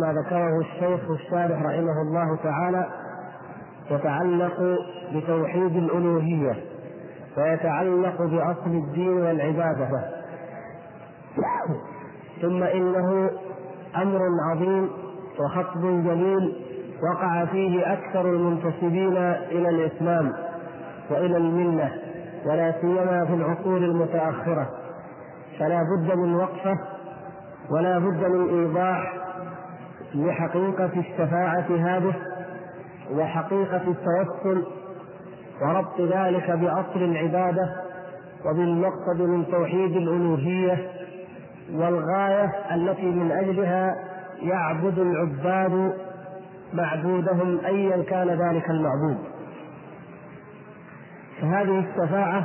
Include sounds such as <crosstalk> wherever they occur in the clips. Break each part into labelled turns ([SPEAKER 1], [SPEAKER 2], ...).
[SPEAKER 1] مما ذكره الشيخ الشارح رحمه الله تعالى يتعلق بتوحيد الألوهية ويتعلق بأصل الدين والعبادة ثم إنه أمر عظيم وخطب جليل وقع فيه أكثر المنتسبين إلى الإسلام وإلى الملة ولا سيما في العصور المتأخرة. فلا بد من وقفة ولا بد من إيضاح لحقيقة الشفاعة هذه وحقيقة التوسل وربط ذلك بأصل العبادة وبالمقصد من توحيد الألوهية والغاية التي من أجلها يعبد العباد معبودهم أيا كان ذلك المعبود. فهذه الشفاعة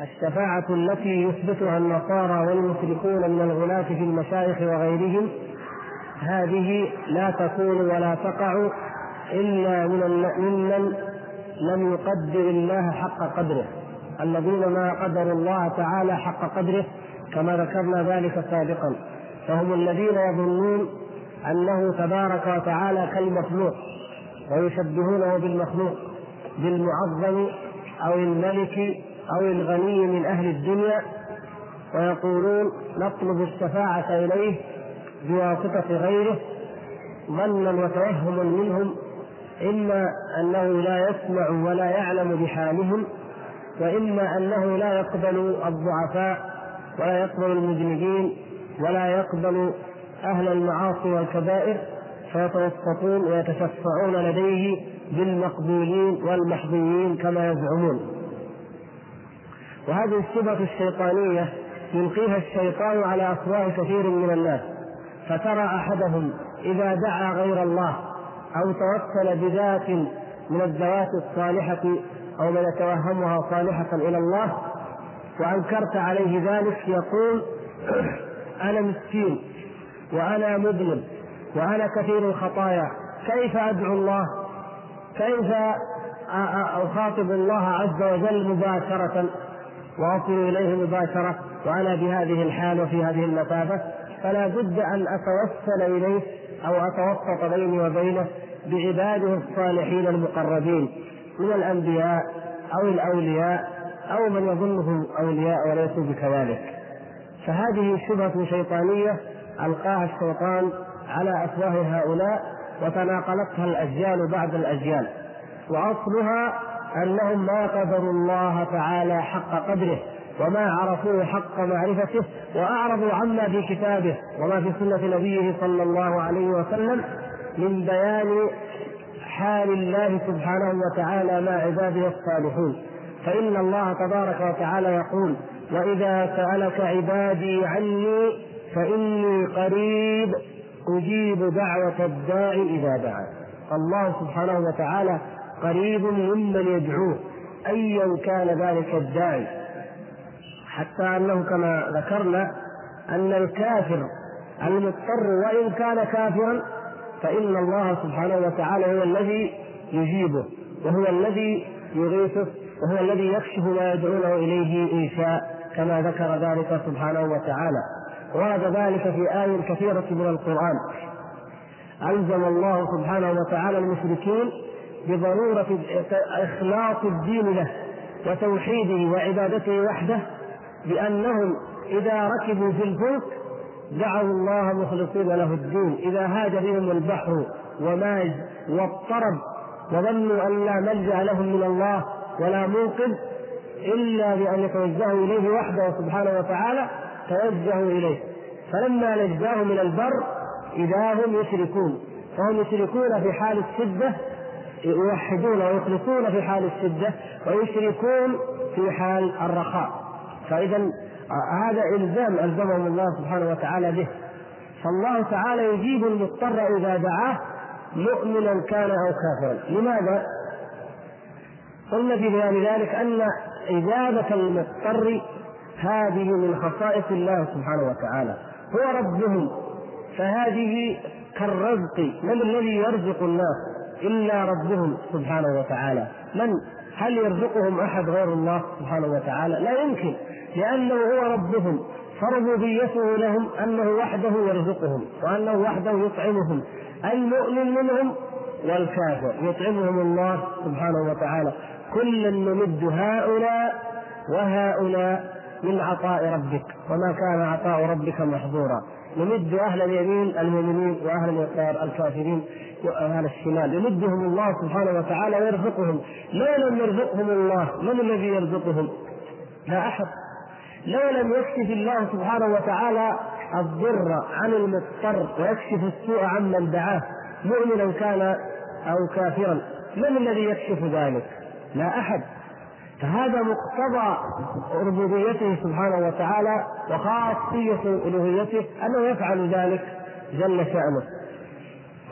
[SPEAKER 1] الشفاعة التي يثبتها النصارى والمشركون من الغلاة في المشايخ وغيرهم هذه لا تكون ولا تقع إلا من ممن لم يقدر الله حق قدره. الذين ما قدروا الله تعالى حق قدره كما ذكرنا ذلك سابقا. فهم الذين يظنون أنه تبارك وتعالى كالمخلوق ويشبهونه بالمخلوق بالمعظم أو الملك أو الغني من أهل الدنيا ويقولون نطلب الشفاعة إليه بواسطة غيره ظنا وتوهم منهم إما أنه لا يسمع ولا يعلم بحالهم وإما أنه لا يقبل الضعفاء ولا يقبل المذنبين ولا يقبل أهل المعاصي والكبائر فيتوسطون ويتشفعون لديه بالمقبولين والمحظوظين كما يزعمون. وهذه الشبهة الشيطانية يلقيها الشيطان على أفواه كثير من الناس. فترى أحدهم إذا دعا غير الله أو توسل بذات من الذوات الصالحة أو من يتوهمها صالحة إلى الله وأنكرت عليه ذلك يقول أنا مسكين وأنا مذنب وأنا كثير الخطايا كيف أدعو الله؟ كيف أخاطب الله عز وجل مباشرة؟ وأصل إليه مباشرة وأنا بهذه الحال وفي هذه المثابة فلا بد أن أتوسل إليه أو أتوسط بيني وبينه بعباده الصالحين المقربين من الأنبياء أو الأولياء أو من يظنهم أولياء وليسوا بكذلك. فهذه شبهة شيطانية ألقاها الشيطان على أفواه هؤلاء وتناقلتها الأجيال بعد الأجيال. وأصلها أنهم ما قدروا الله تعالى حق قدره وما عرفوه حق معرفته وأعرضوا عما في كتابه وما في سنة نبيه صلى الله عليه وسلم من بيان حال الله سبحانه وتعالى مع عباده الصالحين. فإن الله تبارك وتعالى يقول وإذا سألك عبادي عني فإني قريب أجيب دعوة الداعي إذا دعا. الله سبحانه وتعالى قريب ممن يدعوه أيا كان ذلك الداعي. حتى أنه كما ذكرنا أن الكافر المضطر وإن كان كافرا فإن الله سبحانه وتعالى هو الذي يجيبه وهو الذي يغيثه وهو الذي يكشف ما يدعونه إليه إن شاء كما ذكر ذلك سبحانه وتعالى. ورد ذلك في آية كثيرة من القرآن. ألزم الله سبحانه وتعالى المشركين بضرورة إخلاص الدين له وتوحيده وعبادته وحده بأنهم إذا ركبوا في الفلك دعوا الله مخلصين له الدين. إذا هاج بهم البحر وماج واضطرب وظنوا أن لا ملجأ لهم من الله ولا منقذ إلا بأن يتوجهوا إليه وحده سبحانه وتعالى توجهوا إليه. فلما نجاهم من البر إذا هم يشركون. فهم يشركون في حال الشدة يوحدون ويخلصون في حال الشدة ويشركون في حال الرخاء. فإذا هذا إلزام ألزمهم الله سبحانه وتعالى به. فالله تعالى يجيب المضطر إذا دعاه مؤمنا كان أو كافرا. لماذا؟ قلنا في بيان ذلك أن إجابة المضطر هذه من خصائص الله سبحانه وتعالى. هو ربهم. فهذه كالرزق. من الذي يرزق الناس؟ إلا ربهم سبحانه وتعالى. من؟ هل يرزقهم أحد غير الله سبحانه وتعالى؟ لا يمكن. لأنه هو ربهم فربوبيته لهم أنه وحده يرزقهم وأنه وحده يطعمهم. المؤمن منهم والكافر يطعمهم الله سبحانه وتعالى. كلا نمد هؤلاء وهؤلاء من عطاء ربك وما كان عطاء ربك محظورا. نمد أهل اليمين المؤمنين وأهل اليسار الكافرين وأهل الشمال. يمدهم الله سبحانه وتعالى ويرزقهم. لو لم يرزقهم الله؟ من الذي يرزقهم؟ لا أحد. لو لم يكشف الله سبحانه وتعالى الضر عن المضطر ويكشف السوء عمن دعاه مؤمنا كان أو كافرا. من الذي يكشف ذلك؟ لا أحد. فهذا مقتضى ربوبيته سبحانه وتعالى وخاصية ألوهيته أنه يفعل ذلك جل شأنه.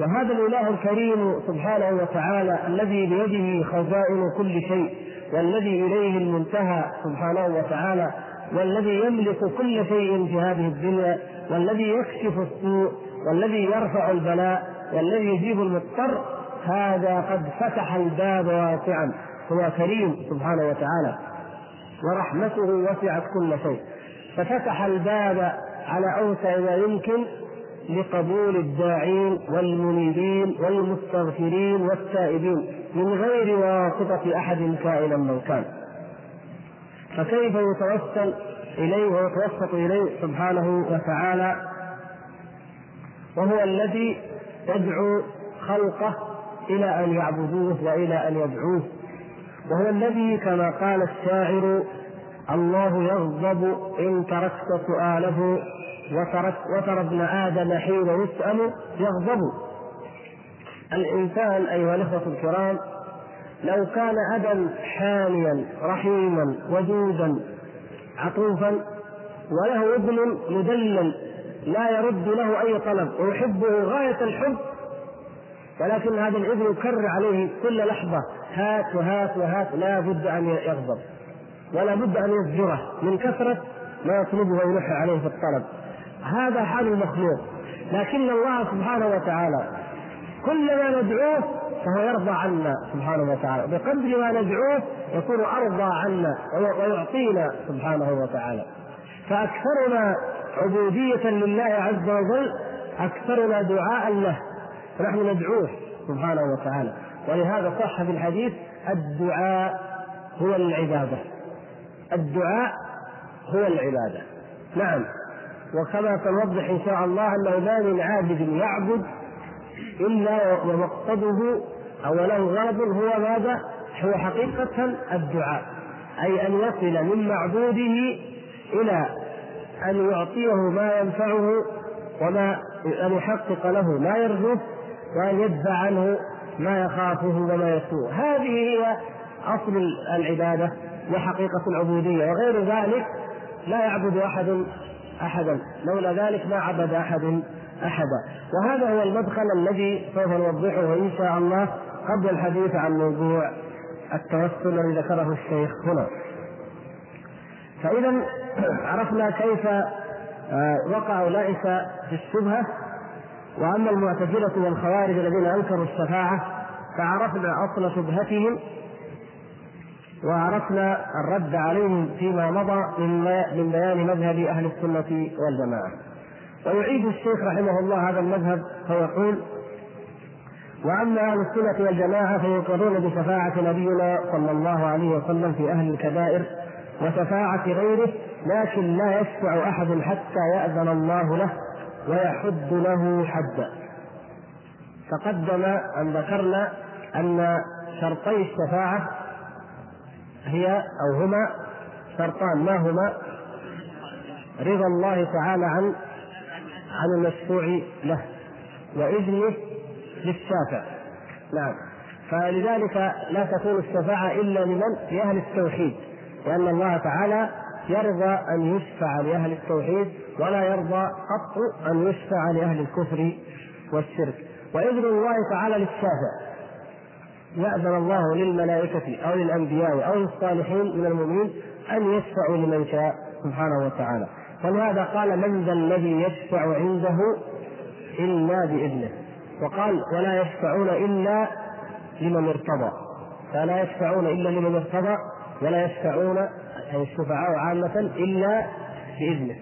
[SPEAKER 1] وهذا الإله الكريم سبحانه وتعالى الذي بيده خزائن كل شيء والذي إليه المنتهى سبحانه وتعالى والذي يملك كل شيء في هذه الدنيا والذي يكشف السوء والذي يرفع البلاء والذي يجيب المضطر هذا قد فتح الباب واسعا. هو كريم سبحانه وتعالى. ورحمته وسعت كل شيء. ففتح الباب على أوسع ما يمكن لقبول الداعين والمنيبين والمستغفرين والتائبين من غير واسطة أحد كائنا من كان. فكيف يتوسل إليه ويتوسط إليه سبحانه وتعالى؟ وهو الذي يدعو خلقه إلى أن يعبدوه وإلى أن يدعوه. وهو الذي كما قال الشاعر الله يغضب إن تركت سؤاله وترك وترى ابن آدم حين يسأل يغضب. الإنسان أيها الإخوة الكرام لو كان أبا حانيا رحيما ودودا عطوفا وله ابن مدلل لا يرد له أي طلب ويحبه غاية الحب ولكن هذا الابن يكرر عليه كل لحظة هات وهات وهات لا بد أن يغضب ولا بد أن يزجره من كثرة ما يطلبه ويلح عليه في الطلب. هذا حال المخلوق. لكن الله سبحانه وتعالى كلما ندعوه فهو يرضى عنا سبحانه وتعالى. بقدر ما ندعوه يكون أرضى عنا ويعطينا سبحانه وتعالى. فأكثرنا عبودية لله عز وجل أكثرنا دعاء له. فنحن ندعوه سبحانه وتعالى. ولهذا صح في الحديث الدعاء هو العبادة. الدعاء هو العبادة. نعم. وكما سنوضح إن شاء الله أنه ما من عابد يعبد إلا ومقصده أو له غرض هو ماذا؟ هو حقيقة الدعاء. أي أن يصل من معبوده إلى أن يعطيه ما ينفعه وما أن يحقق له ما يرجوه وأن يدفع عنه ما يخافه وما يسوء هذه هي أصل العبادة وحقيقة العبودية. وغير ذلك لا يعبد أحد أحدا. لولا ذلك ما عبد أحد. أحدا. وهذا هو المدخل الذي سوف نوضحه إن شاء الله قبل الحديث عن موضوع التوسل الذي ذكره الشيخ هنا. فإذا عرفنا كيف آه، وقع اولئك في الشبهة. وأما المعتزلة والخوارج الذين أنكروا الشفاعة فعرفنا أصل شبهتهم. وعرفنا الرد عليهم فيما مضى من بيان مذهب أهل السنة والجماعة. ويعيد الشيخ رحمه الله هذا المذهب فيقول وأما أهل السنة والجماعة فيقرون بشفاعة نبينا صلى الله عليه وسلم في أهل الكبائر وشفاعة غيره لكن لا يشفع أحد حتى يأذن الله له ويحد له حدا تقدم أن ذكرنا أن شرطي الشفاعة هي أو هما شرطان ما هما؟ رضا الله تعالى عن عن المشفوع له. وإذنه للشافع. نعم. فلذلك لا تكون الشفاعة إلا لمن؟ لأهل التوحيد. لأن الله تعالى يرضى أن يشفع لأهل التوحيد ولا يرضى قط أن يشفع لأهل الكفر والشرك. وإذن الله تعالى للشافع. يأذن الله للملائكة أو للأنبياء أو للصالحين من المؤمنين أن يشفعوا لمن شاء سبحانه وتعالى. ولهذا قال من ذا الذي يشفع عنده إلا بإذنه. وقال ولا يشفعون إلا لمن ارتضى. فلا يشفعون إلا لمن ارتضى ولا يشفعون أي الشفعاء عامة إلا بإذنه.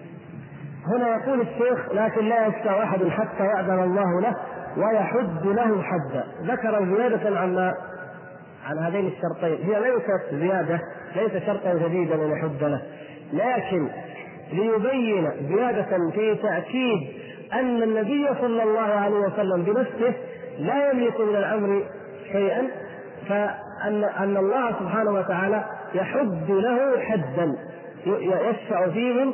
[SPEAKER 1] هنا يقول الشيخ لكن لا يشفع أحد حتى يأذن الله له ويحد له حدا. ذكر زيادة عن عن هذين الشرطين. هي ليست زيادة ليس شرطا جديدا أن يحد له. لكن ليبين زيادة في تأكيد أن النبي صلى الله عليه وسلم بنفسه لا يملك من الأمر شيئا فأن أن الله سبحانه وتعالى يحد له حدا يشفع فيهم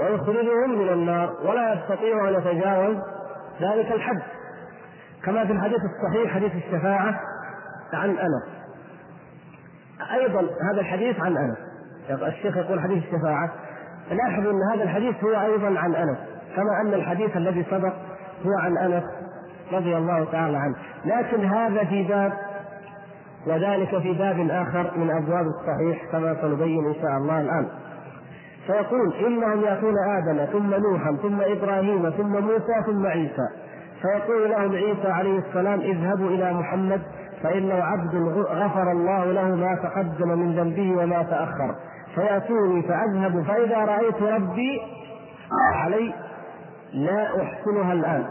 [SPEAKER 1] ويخرجهم من النار ولا يستطيع أن يتجاوز ذلك الحد. كما في الحديث الصحيح حديث الشفاعة عن أنس. أيضا هذا الحديث عن أنس. الشيخ يقول حديث الشفاعة لاحظوا أن هذا الحديث هو أيضا عن أنس كما أن الحديث الذي سبق هو عن أنس رضي الله تعالى عنه. لكن هذا في باب وذلك في باب آخر من أبواب الصحيح كما سنبين إن شاء الله الآن. فيقول إنهم يأتون آدم ثم نوحا ثم إبراهيم ثم موسى ثم عيسى. فيقول لهم عيسى عليه السلام اذهبوا إلى محمد فإنه عبد غفر الله له ما تقدم من ذنبه وما تأخر. فيأتوني فأذهب فإذا رأيت ربي علي لا أحسنها الآن.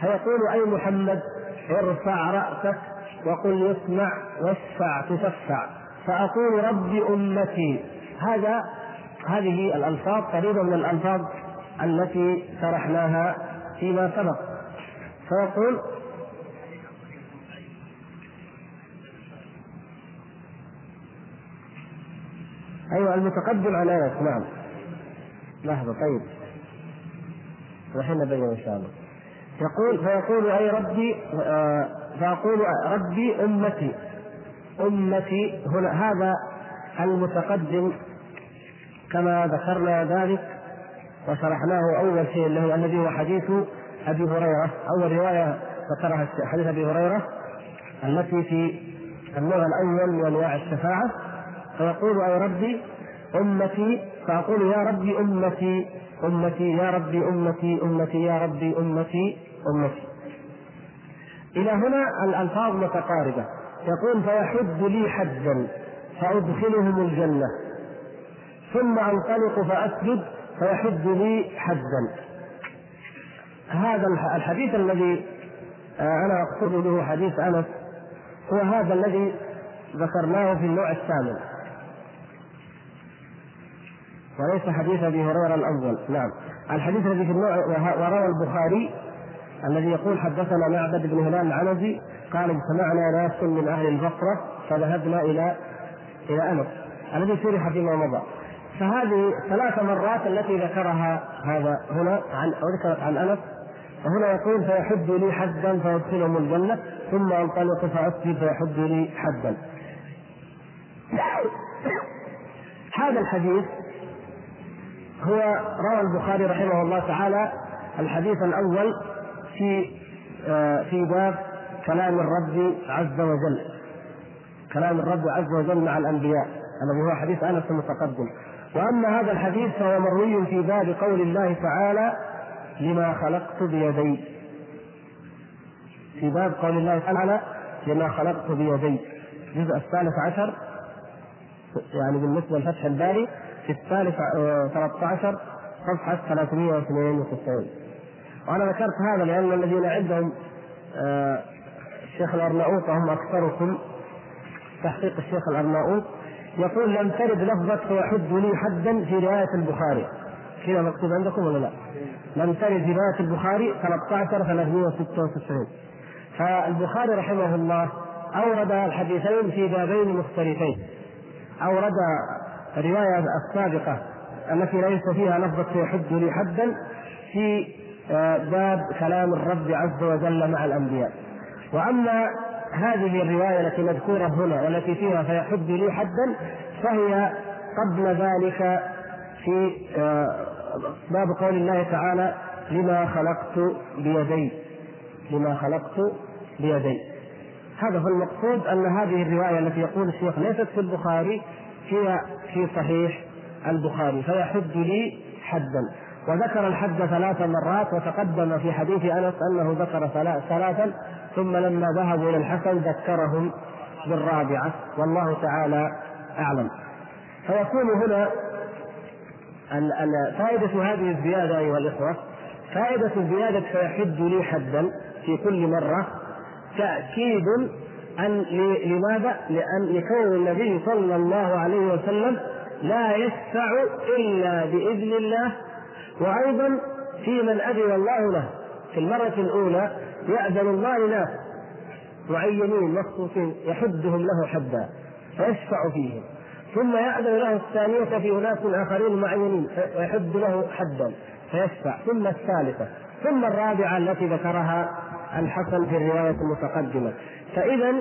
[SPEAKER 1] فيقول أي محمد ارفع رأسك وقل يسمع واشفع تشفع فأقول ربي أمتي. هذا هذه الألفاظ قريبة من الألفاظ التي شرحناها فيما سبق. فيقول أيوة المتقدم على آية نعم. لحظة طيب. الحين نبين إن شاء الله. يقول فيقول أي ربي آه فأقول ربي أمتي. أمتي هنا هذا المتقدم كما ذكرنا ذلك وشرحناه أول شيء له الذي هو حديث أبي هريرة. أول رواية ذكرها حديث أبي هريرة التي في النوع الأول من أنواع الشفاعة. فيقول أي ربي أمتي فأقول يا ربي أمتي أمتي يا ربي أمتي أمتي يا ربي أمتي أمتي. إلى هنا الألفاظ متقاربة. يقول فيحد لي حدا فأدخلهم الجنة. ثم أنطلق فأسجد فيحد لي حدا. هذا الحديث الذي آه، أنا أقصد به حديث أنس. هو هذا الذي ذكرناه في النوع الثامن. وليس حديث أبي هريرة الأول. نعم. الحديث الذي في النوع وروى البخاري الذي يقول حدثنا معبد بن هلال العنزي قال اجتمعنا ناس من أهل البصرة فذهبنا إلى إلى انس الذي شرح فيما مضى. فهذه ثلاث مرات التي ذكرها هذا هنا عن ذكرت عن أنس. وهنا يقول فيحد لي حدا فيدخلهم الجنة ثم أنطلق فاسجد فيحد لي حدا. <coughs> هذا الحديث هو روى البخاري رحمه الله تعالى الحديث الأول في آه، في باب كلام الرب عز وجل. كلام الرب عز وجل مع الأنبياء. الذي هو حديث أنس المتقدم. وأما هذا الحديث فهو مروي في باب قول الله تعالى لما خلقت بيدي. في باب قول الله تعالى لما خلقت بيدي. الجزء الثالث عشر يعني بالنسبة لفتح الباري في الثالث 13 آه، صفحة 392 وأنا ذكرت هذا لأن الذين عندهم آه، الشيخ الأرناؤوط وهم أكثركم تحقيق الشيخ الأرناؤوط يقول لم ترد لفظة فيحد لي حدا في رواية البخاري. كذا مكتوب عندكم ولا لا؟ لم ترد في رواية البخاري 13 396 فالبخاري رحمه الله أورد الحديثين في بابين مختلفين. أورد الرواية السابقة التي ليس فيها لفظة يحد لي حدا في آه، باب كلام الرب عز وجل مع الأنبياء. وأما هذه الرواية التي مذكورة هنا والتي فيها فيحد لي حدا فهي قبل ذلك في آه، باب قول الله تعالى لما خلقت بيدي لما خلقت بيدي. هذا هو المقصود أن هذه الرواية التي يقول الشيخ ليست في البخاري هي في صحيح البخاري فيحد لي حدا وذكر الحد ثلاث مرات وتقدم في حديث أنس أنه ذكر ثلاثا ثم لما ذهبوا إلى الحسن ذكرهم بالرابعة. والله تعالى أعلم. فيكون هنا فائدة هذه الزيادة أيها الإخوة فائدة زيادة فيحد لي حدا في كل مرة تأكيد أن لماذا؟ لأن لكون النبي صلى الله عليه وسلم لا يشفع إلا بإذن الله وأيضا في من أذن الله له. في المرة الأولى يأذن الله لناس معينين مخصوصين يحدهم له حدا فيشفع فيهم. ثم يأذن له الثانية في أناس آخرين معينين ويحد له حدا فيشفع ثم الثالثة ثم الرابعة التي ذكرها الحسن في الرواية المتقدمة. فإذا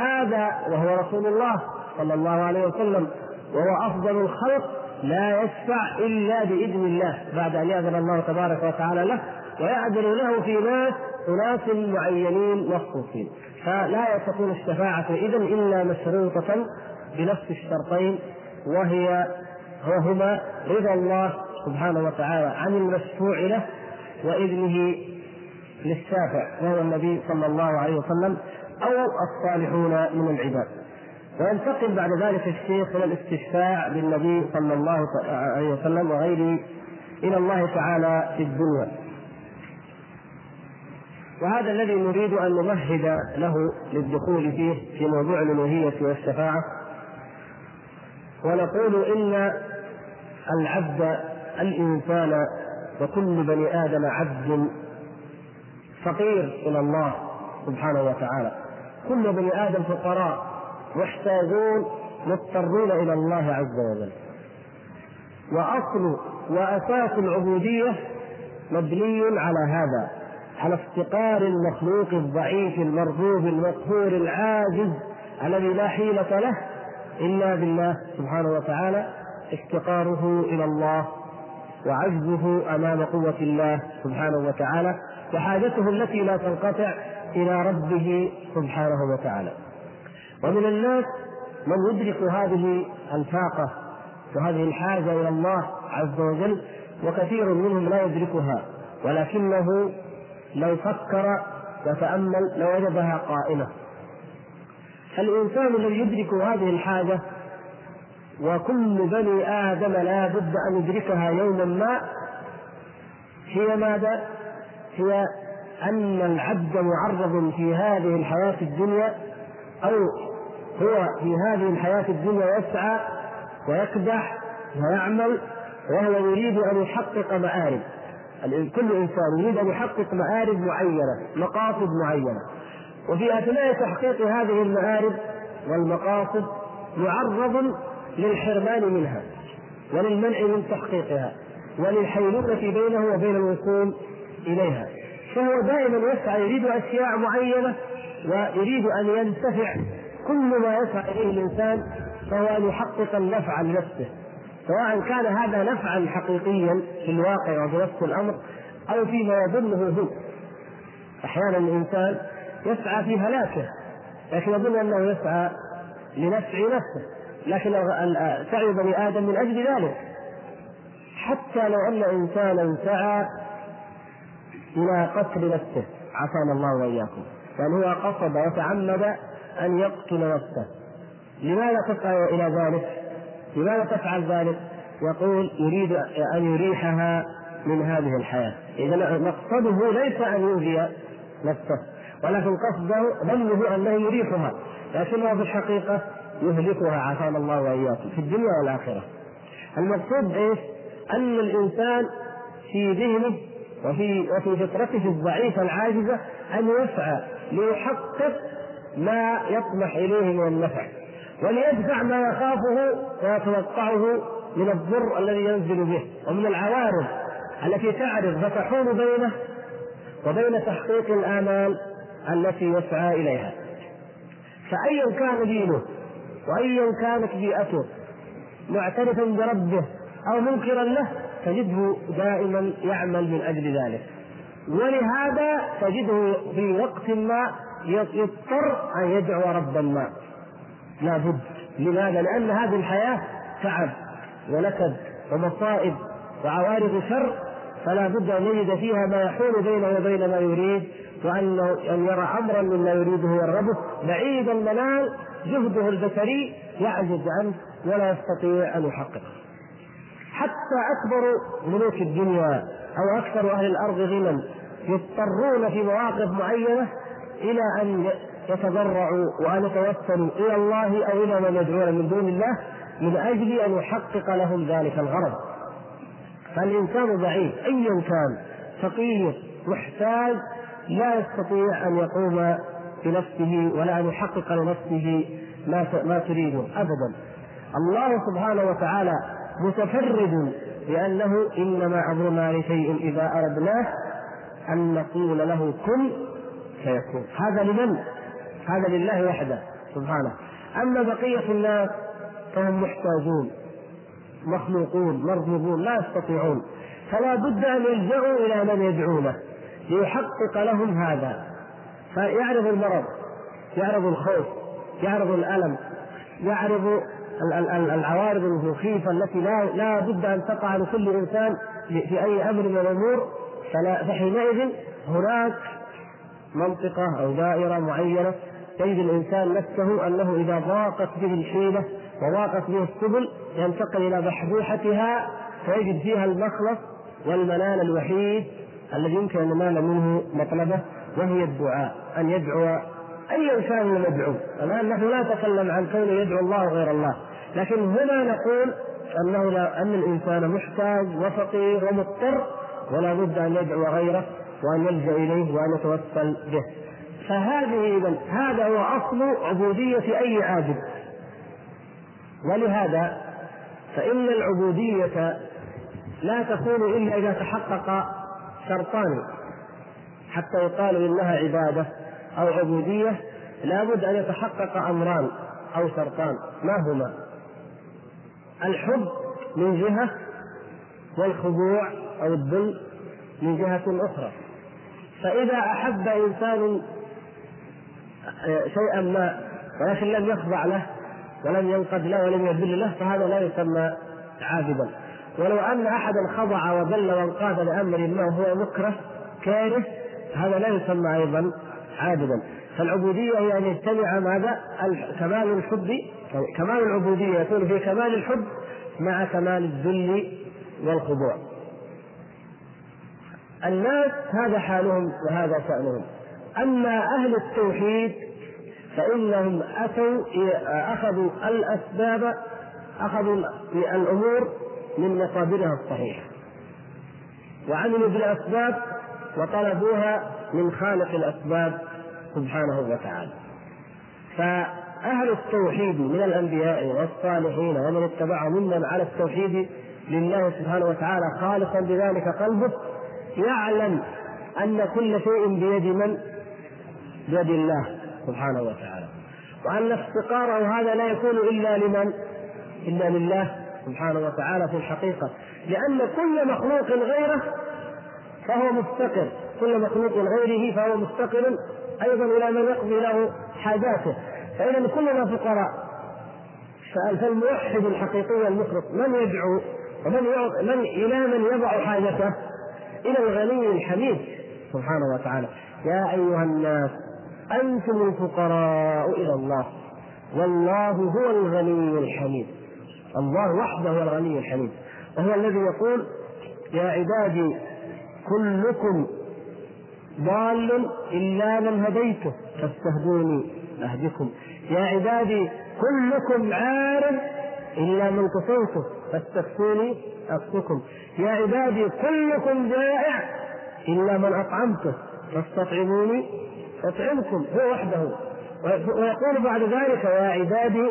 [SPEAKER 1] هذا وهو رسول الله صلى الله عليه وسلم وهو أفضل الخلق لا يشفع إلا بإذن الله بعد أن يأذن الله تبارك وتعالى له ويأذن له في ناس أناس معينين مخصوصين. فلا تكون الشفاعة إذا إلا مشروطة بنفس الشرطين وهي وهما رضا الله سبحانه وتعالى عن المشفوع له وإذنه للشافع وهو النبي صلى الله عليه وسلم أو الصالحون من العباد. وينتقل بعد ذلك الشيخ إلى الاستشفاع بالنبي صلى الله عليه وسلم وغيره إلى الله تعالى في الدنيا. وهذا الذي نريد أن نمهد له للدخول فيه في موضوع الألوهية والشفاعة. ونقول إن العبد الإنسان وكل بني آدم عبد فقير إلى الله سبحانه وتعالى. كل بني آدم فقراء محتاجون مضطرون إلى الله عز وجل. وأصل وأساس العبودية مبني على هذا على افتقار المخلوق الضعيف المرفوض المقهور العاجز الذي لا حيلة له إلا بالله سبحانه وتعالى افتقاره إلى الله وعجزه أمام قوة الله سبحانه وتعالى. وحاجته التي لا تنقطع إلى ربه سبحانه وتعالى ومن الناس من يدرك هذه الفاقة وهذه الحاجة إلى الله عز وجل وكثير منهم لا يدركها ولكنه لو فكر وتأمل لوجدها قائمة الإنسان الذي يدرك هذه الحاجة وكل بني آدم لا بد أن يدركها يوما ما هي ماذا؟ هي أن العبد معرض في هذه الحياة الدنيا أو هو في هذه الحياة الدنيا يسعى ويكدح ويعمل وهو يريد أن يحقق مآرب كل إنسان يريد أن يحقق مآرب معينة مقاصد معينة. وفي أثناء تحقيق هذه المآرب والمقاصد معرض للحرمان منها وللمنع من تحقيقها وللحيلولة بينه وبين الوصول إليها. فهو دائما يسعى يريد أشياء معينة ويريد أن ينتفع. كل ما يسعى إليه الإنسان فهو أن يحقق النفع لنفسه. سواء كان هذا نفعا حقيقيا في الواقع وبنفس الأمر أو فيما يظنه هو. أحيانا الإنسان يسعى في هلاكه لكن يظن أنه يسعى لنفع نفسه. لكن سعي بني آدم من أجل ذلك. حتى لو أن إنسانا سعى إلى قتل نفسه. عافانا الله وإياكم. يعني هو قصد وتعمد أن يقتل نفسه. لماذا تسعى إلى ذلك؟ لماذا تفعل ذلك؟ يقول يريد أن يريحها من هذه الحياة. إذا مقصده ليس أن يؤذي نفسه ولكن قصده ظنه أنه يريحها. لكنه في الحقيقة يهلكها. عافانا الله وإياكم. في الدنيا والآخرة. المقصود إيش؟ أن الإنسان في ذهنه وفي وفي فطرته الضعيفة العاجزة أن يسعى ليحقق ما يطمح إليه من النفع وليدفع ما يخافه ويتوقعه من الضر الذي ينزل به ومن العوارض التي تعرض فتحول بينه وبين تحقيق الآمال التي يسعى إليها. فأيا كان دينه وأيا كانت بيئته معترفا بربه أو منكرا له تجده دائما يعمل من أجل ذلك. ولهذا تجده في وقت ما يضطر أن يدعو ربا ما لابد. لماذا؟ لأن هذه الحياة تعب ونكد ومصائب وعوارض شر فلا بد أن يجد فيها ما يحول بينه وبين ما يريد وانه أن يرى أمرا مما يريده يرغبه بعيد المنال جهده البشري يعجز عنه ولا يستطيع أن يحققه. حتى أكبر ملوك الدنيا أو أكثر أهل الأرض غنى. يضطرون في مواقف معينة إلى أن يتضرعوا وأن يتوسلوا إلى الله أو إلى من يدعون من دون الله من أجل أن يحقق لهم ذلك الغرض. فالإنسان ضعيف أيا كان فقير محتاج لا يستطيع أن يقوم بنفسه ولا أن يحقق لنفسه ما ما تريده أبدا. الله سبحانه وتعالى متفرد بأنه إنما أمرنا لشيء إذا أردناه أن نقول له كن فيكون. هذا لمن؟ هذا لله وحده سبحانه. أما بقية الناس فهم محتاجون مخلوقون مرغوبون لا يستطيعون. فلا بد أن يلجأوا إلى من يدعونه ليحقق لهم هذا. فيعرض المرض يعرض الخوف يعرض الألم يعرض العوارض المخيفة التي لا لا بد أن تقع لكل إنسان في أي أمر من الأمور. فحينئذ هناك منطقة أو دائرة معينة تجد الإنسان نفسه أنه إذا ضاقت به الحيلة وضاقت به السبل ينتقل إلى بحبوحتها فيجد فيها المخلص والمنال الوحيد الذي يمكن أن ينال منه مطلبه وهي الدعاء أن يدعو أيا كان المدعو الآن نحن لا نتكلم عن كونه يدعو الله غير الله. لكن هنا نقول أنه لا أن الإنسان محتاج وفقير ومضطر ولا بد أن يدعو غيره وأن يلجأ إليه وأن يتوسل به. فهذه إذا هذا هو أصل عبودية أي عابد ولهذا فإن العبودية لا تكون إلا إذا تحقق شرطان. حتى يقال إنها عبادة أو عبودية لابد أن يتحقق أمران أو شرطان. ما هما؟ الحب من جهة والخضوع أو الذل من جهة أخرى. فإذا أحب إنسان شيئا ما ولكن لم يخضع له ولم ينقد له ولم يذل له فهذا لا يسمى عابدا. ولو أن احدا خضع وذل وانقاد لأمر ما وهو مكره كاره هذا لا يسمى أيضا عابدا. فالعبودية هي أن يجتمع ماذا؟ كمال الحب كمال العبودية يكون في كمال الحب مع كمال الذل والخضوع. الناس هذا حالهم وهذا شأنهم. أما أهل التوحيد فإنهم أتوا أخذوا الأسباب أخذوا الأمور من مصادرها الصحيحة. وعملوا بالأسباب وطلبوها من خالق الأسباب سبحانه وتعالى. فأهل التوحيد من الأنبياء والصالحين ومن اتبعهم ممن على التوحيد لله سبحانه وتعالى خالصا بذلك قلبه يعلم أن كل شيء بيد من؟ بيد الله سبحانه وتعالى وأن افتقاره هذا لا يكون إلا لمن؟ إلا لله سبحانه وتعالى في الحقيقة لأن كل مخلوق غيره فهو مفتقر كل مخلوق غيره فهو مفتقر أيضا إلى من يقضي له حاجاته فإذا كلنا فقراء فالموحد الحقيقي المخلص من يدعو ومن من إلى من يضع حاجته؟ إلى الغني الحميد سبحانه وتعالى. يا أيها الناس أنتم الفقراء إلى الله والله هو الغني الحميد. الله وحده هو الغني الحميد. وهو الذي يقول يا عبادي كلكم ضال إلا من هديته فاستهدوني. أهدكم. يا عبادي كلكم عار إلا من كفيته فاستفتوني أفتكم يا عبادي كلكم جائع إلا من أطعمته. فاستطعموني أطعمكم هو وحده. ويقول بعد ذلك يا عبادي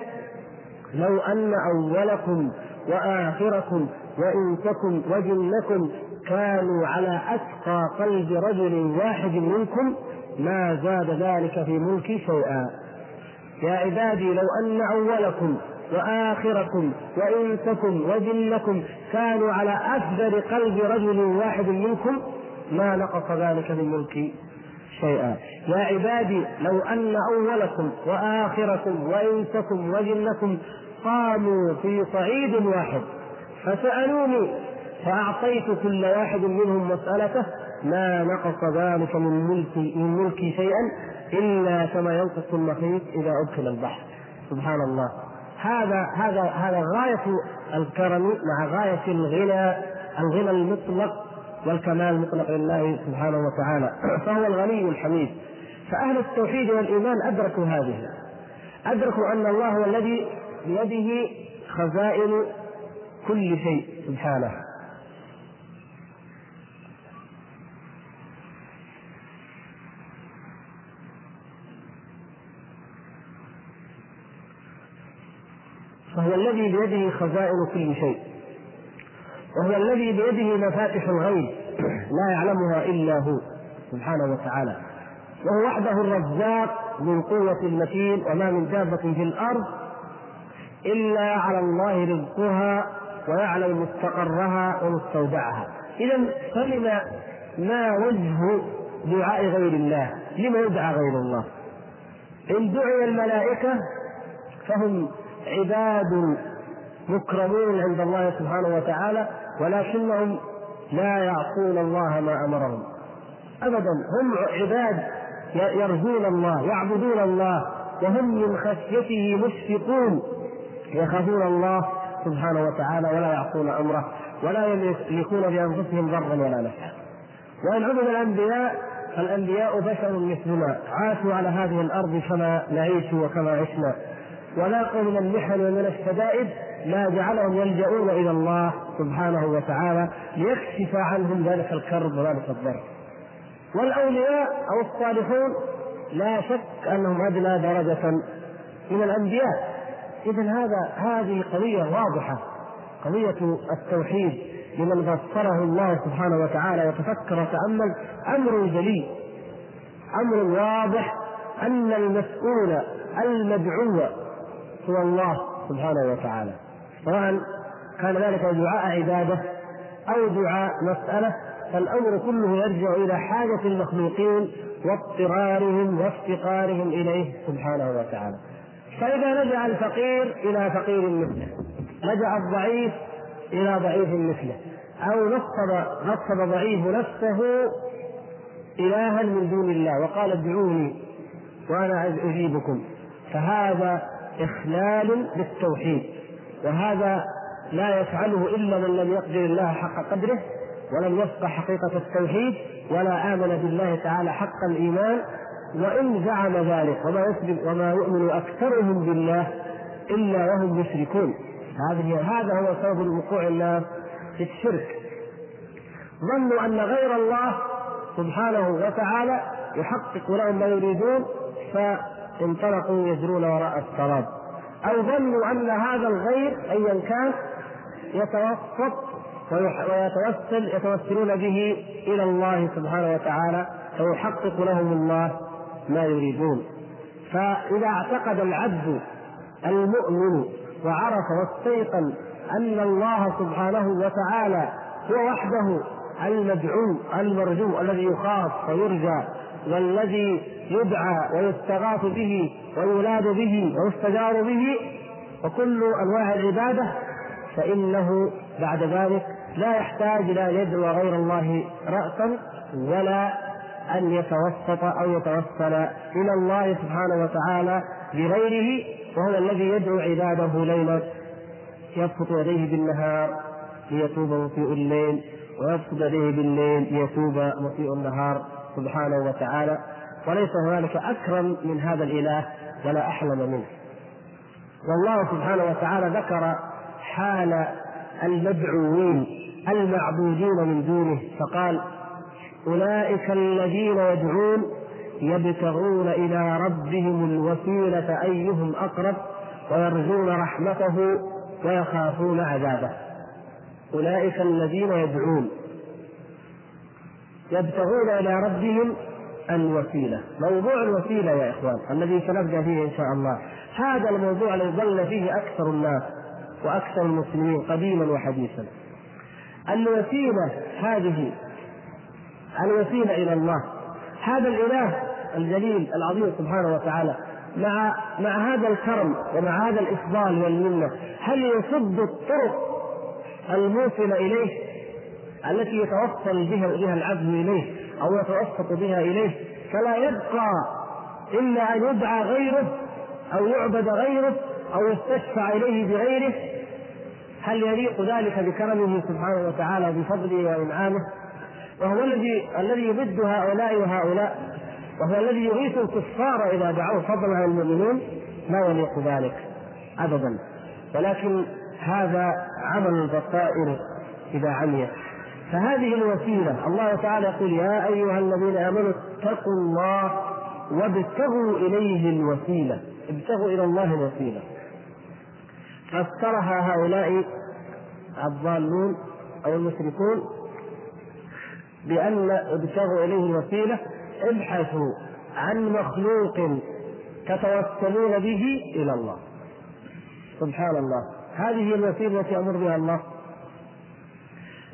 [SPEAKER 1] لو أن أولكم وآخركم وإنسكم وجنكم كانوا على أتقى قلب رجل واحد منكم ما زاد ذلك في ملكي شيئا. يا عبادي لو أن أولكم وآخركم وإنسكم وجنكم كانوا على أفجر قلب رجل واحد منكم ما نقص ذلك من ملكي شيئا. يا عبادي لو أن أولكم وآخركم وإنسكم وجنكم قاموا في صعيد واحد فسألوني فأعطيت كل واحد منهم مسألته ما نقص ذلك من ملكي من ملكي شيئا إلا كما ينقص المخيط إذا أدخل البحر. سبحان الله. هذا هذا هذا غاية الكرم مع غاية الغنى الغنى المطلق والكمال المطلق لله سبحانه وتعالى. <clears throat> فهو الغني الحميد. فأهل التوحيد والإيمان أدركوا هذه. أدركوا أن الله هو الذي بيده خزائن كل شيء. سبحانه. فهو الذي بيده خزائن كل شيء. وهو الذي بيده مفاتح الغيب لا يعلمها إلا هو سبحانه وتعالى. وهو وحده الرزاق من قوة المتين وما من دابة في الأرض إلا على الله رزقها ويعلم مستقرها ومستودعها. إذا فلما ما وجه دعاء غير الله. لما يدعى غير الله؟ إن دعي الملائكة فهم عباد مكرمون عند الله سبحانه وتعالى ولكنهم لا يعصون الله ما أمرهم. ابدا هم عباد يرجون الله يعبدون الله وهم من خشيته مشفقون. يخافون الله سبحانه وتعالى ولا يعصون أمره ولا يملكون بانفسهم ضرا ولا نفعا. وإن عبد الأنبياء فالأنبياء بشر مثلنا. عاشوا على هذه الأرض كما نعيش وكما عشنا. ولاقوا من المحن ومن الشدائد ما جعلهم يلجؤون إلى الله سبحانه وتعالى ليكشف عنهم ذلك الكرب وذلك الضر. والأولياء أو الصالحون لا شك أنهم أدنى درجة من الأنبياء. اذا هذا هذه قضية واضحة قضية التوحيد لمن بصره الله سبحانه وتعالى وتفكر وتأمل أمر جليل أمر واضح أن المسؤول المدعو هو الله سبحانه وتعالى. سواء كان ذلك دعاء عبادة أو دعاء مسألة فالأمر كله يرجع إلى حاجة المخلوقين واضطرارهم وافتقارهم إليه سبحانه وتعالى. فإذا لجا الفقير إلى فقير مثله لجا الضعيف إلى ضعيف مثله أو نصب نصب ضعيف نفسه إلها من دون الله وقال ادعوني وأنا أجيبكم. فهذا إخلال بالتوحيد وهذا لا يفعله إلا من لم يقدر الله حق قدره ولم يفقه حقيقة التوحيد ولا آمن بالله تعالى حق الإيمان. وإن زعم ذلك وما يثبت وما يؤمن أكثرهم بالله إلا وهم يشركون هذه هذا هو سبب وقوع الناس في الشرك. ظنوا أن غير الله سبحانه وتعالى يحقق لهم ما يريدون ف انطلقوا يجرون وراء السراب أو ظنوا أن هذا الغير ايا كان يتوسط ويتوسل يتوسلون به إلى الله سبحانه وتعالى فيحقق لهم الله ما يريدون. فإذا اعتقد العبد المؤمن وعرف واستيقن أن الله سبحانه وتعالى هو وحده المدعو المرجو الذي يخاف ويرجى والذي يدعى ويستغاث به ويولاد به ويستجار به وكل أنواع العبادة فإنه بعد ذلك لا يحتاج إلى أن يدعو غير الله راسا ولا أن يتوسط أو يتوسل إلى الله سبحانه وتعالى بغيره وهو الذي يدعو عباده ليلا. يبسط يديه بالنهار ليتوب مسيء الليل ويبسط يديه بالليل ليتوب مسيء النهار. سبحانه وتعالى وليس هنالك أكرم من هذا الإله ولا أحلم منه. والله سبحانه وتعالى ذكر حال المدعوين المعبودين من دونه فقال أولئك الذين يدعون يبتغون إلى ربهم الوسيلة أيهم أقرب ويرجون رحمته ويخافون عذابه. أولئك الذين يدعون يبتغون إلى ربهم الوسيلة، موضوع الوسيلة يا إخوان الذي سنبدأ فيه إن شاء الله، هذا الموضوع الذي ظل فيه أكثر الناس وأكثر المسلمين قديما وحديثا. الوسيلة هذه الوسيلة إلى الله. هذا الإله الجليل العظيم سبحانه وتعالى مع مع هذا الكرم ومع هذا الإفضال والمنة هل يصد الطرق الموصلة إليه؟ التي يتوصل بها العبد إليه أو يتوسط بها إليه فلا يبقى إلا أن يدعى غيره أو يعبد غيره أو يستشفع إليه بغيره. هل يليق ذلك بكرمه سبحانه وتعالى بفضله وإنعامه؟ وهو الذي الذي يمد هؤلاء وهؤلاء وهو الذي يغيث الكفار إذا دعوه فضلا عن المؤمنين. لا يليق ذلك أبدا. ولكن هذا عمل البصائر إذا عميت فهذه الوسيلة. الله تعالى يقول يا أيها الذين آمنوا اتقوا الله وابتغوا إليه الوسيلة. ابتغوا إلى الله الوسيلة. فسرها هؤلاء الضالون أو المشركون بأن ابتغوا إليه الوسيلة. ابحثوا عن مخلوق تتوسلون به إلى الله. سبحان الله. هذه الوسيلة التي أمر بها الله.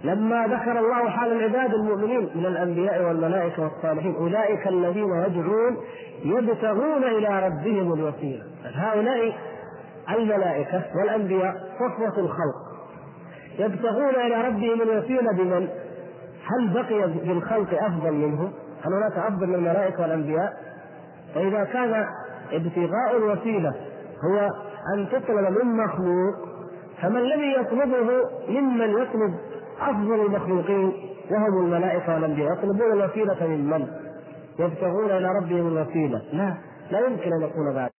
[SPEAKER 1] لما ذكر الله حال العباد المؤمنين من الأنبياء والملائكة والصالحين أولئك الذين يدعون يبتغون إلى ربهم الوسيلة هؤلاء الملائكة والأنبياء صفوة الخلق يبتغون إلى ربهم الوسيلة بمن؟ هل بقي في الخلق أفضل منهم؟ هل هناك أفضل من الملائكة والأنبياء؟ فإذا كان ابتغاء الوسيلة هو أن تطلب من مخلوق فما الذي يطلبه ممن يطلب أفضل المخلوقين وهم الملائكة والانبياء يطلبون الوسيلة من من؟ يبتغون إلى ربهم الوسيلة. لا لا يمكن أن يكون ذلك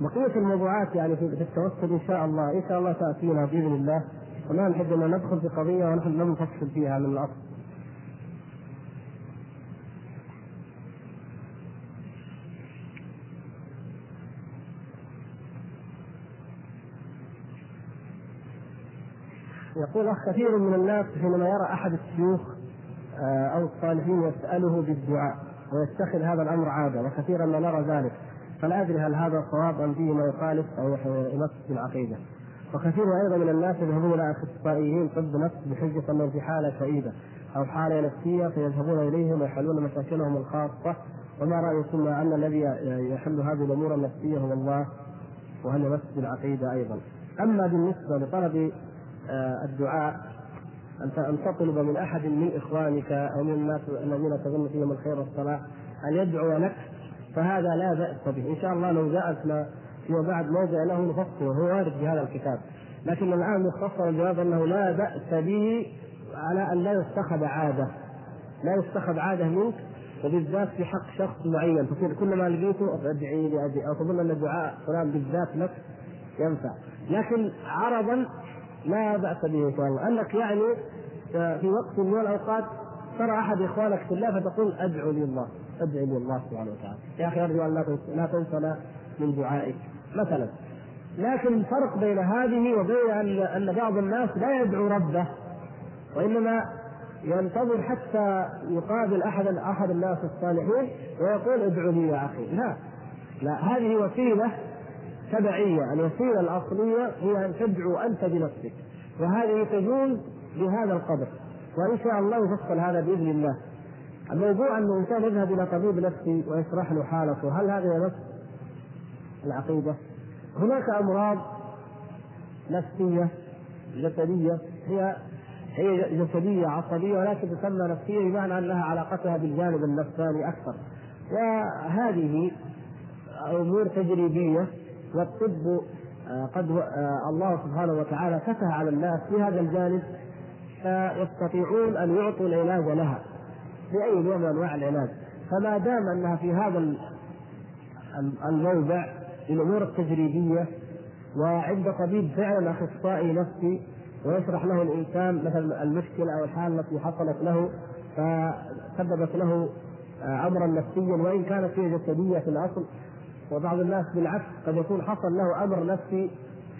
[SPEAKER 1] بقية الموضوعات يعني في التوسل إن شاء الله. إن شاء الله تأتينا بإذن الله. وما نحب أن ندخل في قضية ونحن لم نفصل فيها من الأصل. يقول أخ كثير من الناس حينما يرى أحد الشيوخ آه، أو الصالحين يسأله بالدعاء ويتخذ هذا الأمر عادة وكثيرا ما نرى ذلك فلا أدري هل هذا صواب أم فيه ما يخالف أو يمس بالعقيده وكثير أيضا من الناس يذهبون إلى أخصائيين طب نفس بحجة أنهم في حالة كئيبه أو حالة نفسية فيذهبون إليهم ويحلون مشاكلهم الخاصة وما رايكم أن الذي يحل هذه الأمور النفسية هو الله وهل يمس بالعقيده أيضا. أما بالنسبة لطلب الدعاء. أن تطلب من أحد من إخوانك أو من الناس الذين تظن فيهم الخير والصلاح أن يدعو لك فهذا لا بأس به. إن شاء الله لو جاءت فيما بعد موضع له نفصله هو وارد في هذا الكتاب. لكن الآن مختصر الجواب أنه لا بأس به على أن لا يتخذ عادة. لا يتخذ عادة منك وبالذات في حق شخص معين. تصير كلما لقيته أدعي لي ادعي أو تظن أن دعاء فلان بالذات لك ينفع. لكن عرضا لا بأس به إن شاء الله. أنك يعني في وقت من الأوقات ترى أحد إخوانك في الله فتقول أدعو لي الله أدعو لي الله سبحانه وتعالى. يا أخي أرجو أن لا تنسنا من دعائك مثلا. لكن الفرق بين هذه وبين أن أن بعض الناس لا يدعو ربه وإنما ينتظر حتى يقابل أحد أحد الناس الصالحين ويقول ادعو لي يا أخي. لا. لا هذه وسيلة تبعية الوسيلة الأصلية هي أن تدعو أنت بنفسك. وهذه تجوز بهذا القدر. وإن شاء الله يفصل هذا بإذن الله. الموضوع أن الإنسان يذهب إلى طبيب نفسي ويشرح له حالته. هل هذا نفس العقيدة؟ هناك أمراض نفسية جسدية هي هي جسدية عصبية ولكن تسمى نفسية بمعنى أنها علاقتها بالجانب النفساني أكثر. وهذه أمور تجريبية والطب آه، قد آه، الله سبحانه وتعالى فتح على الناس في هذا الجانب فيستطيعون أن يعطوا العلاج لها باي نوع من أنواع العلاج. فما دام أنها في هذا الموضع للأمور التجريبية وعند طبيب فعلا أخصائي نفسي ويشرح له الإنسان مثلا المشكلة أو الحالة التي حصلت له فسببت له آه، امرا نفسيا وإن كانت هي جسدية في الأصل وبعض الناس بالعكس قد يكون حصل له أمر نفسي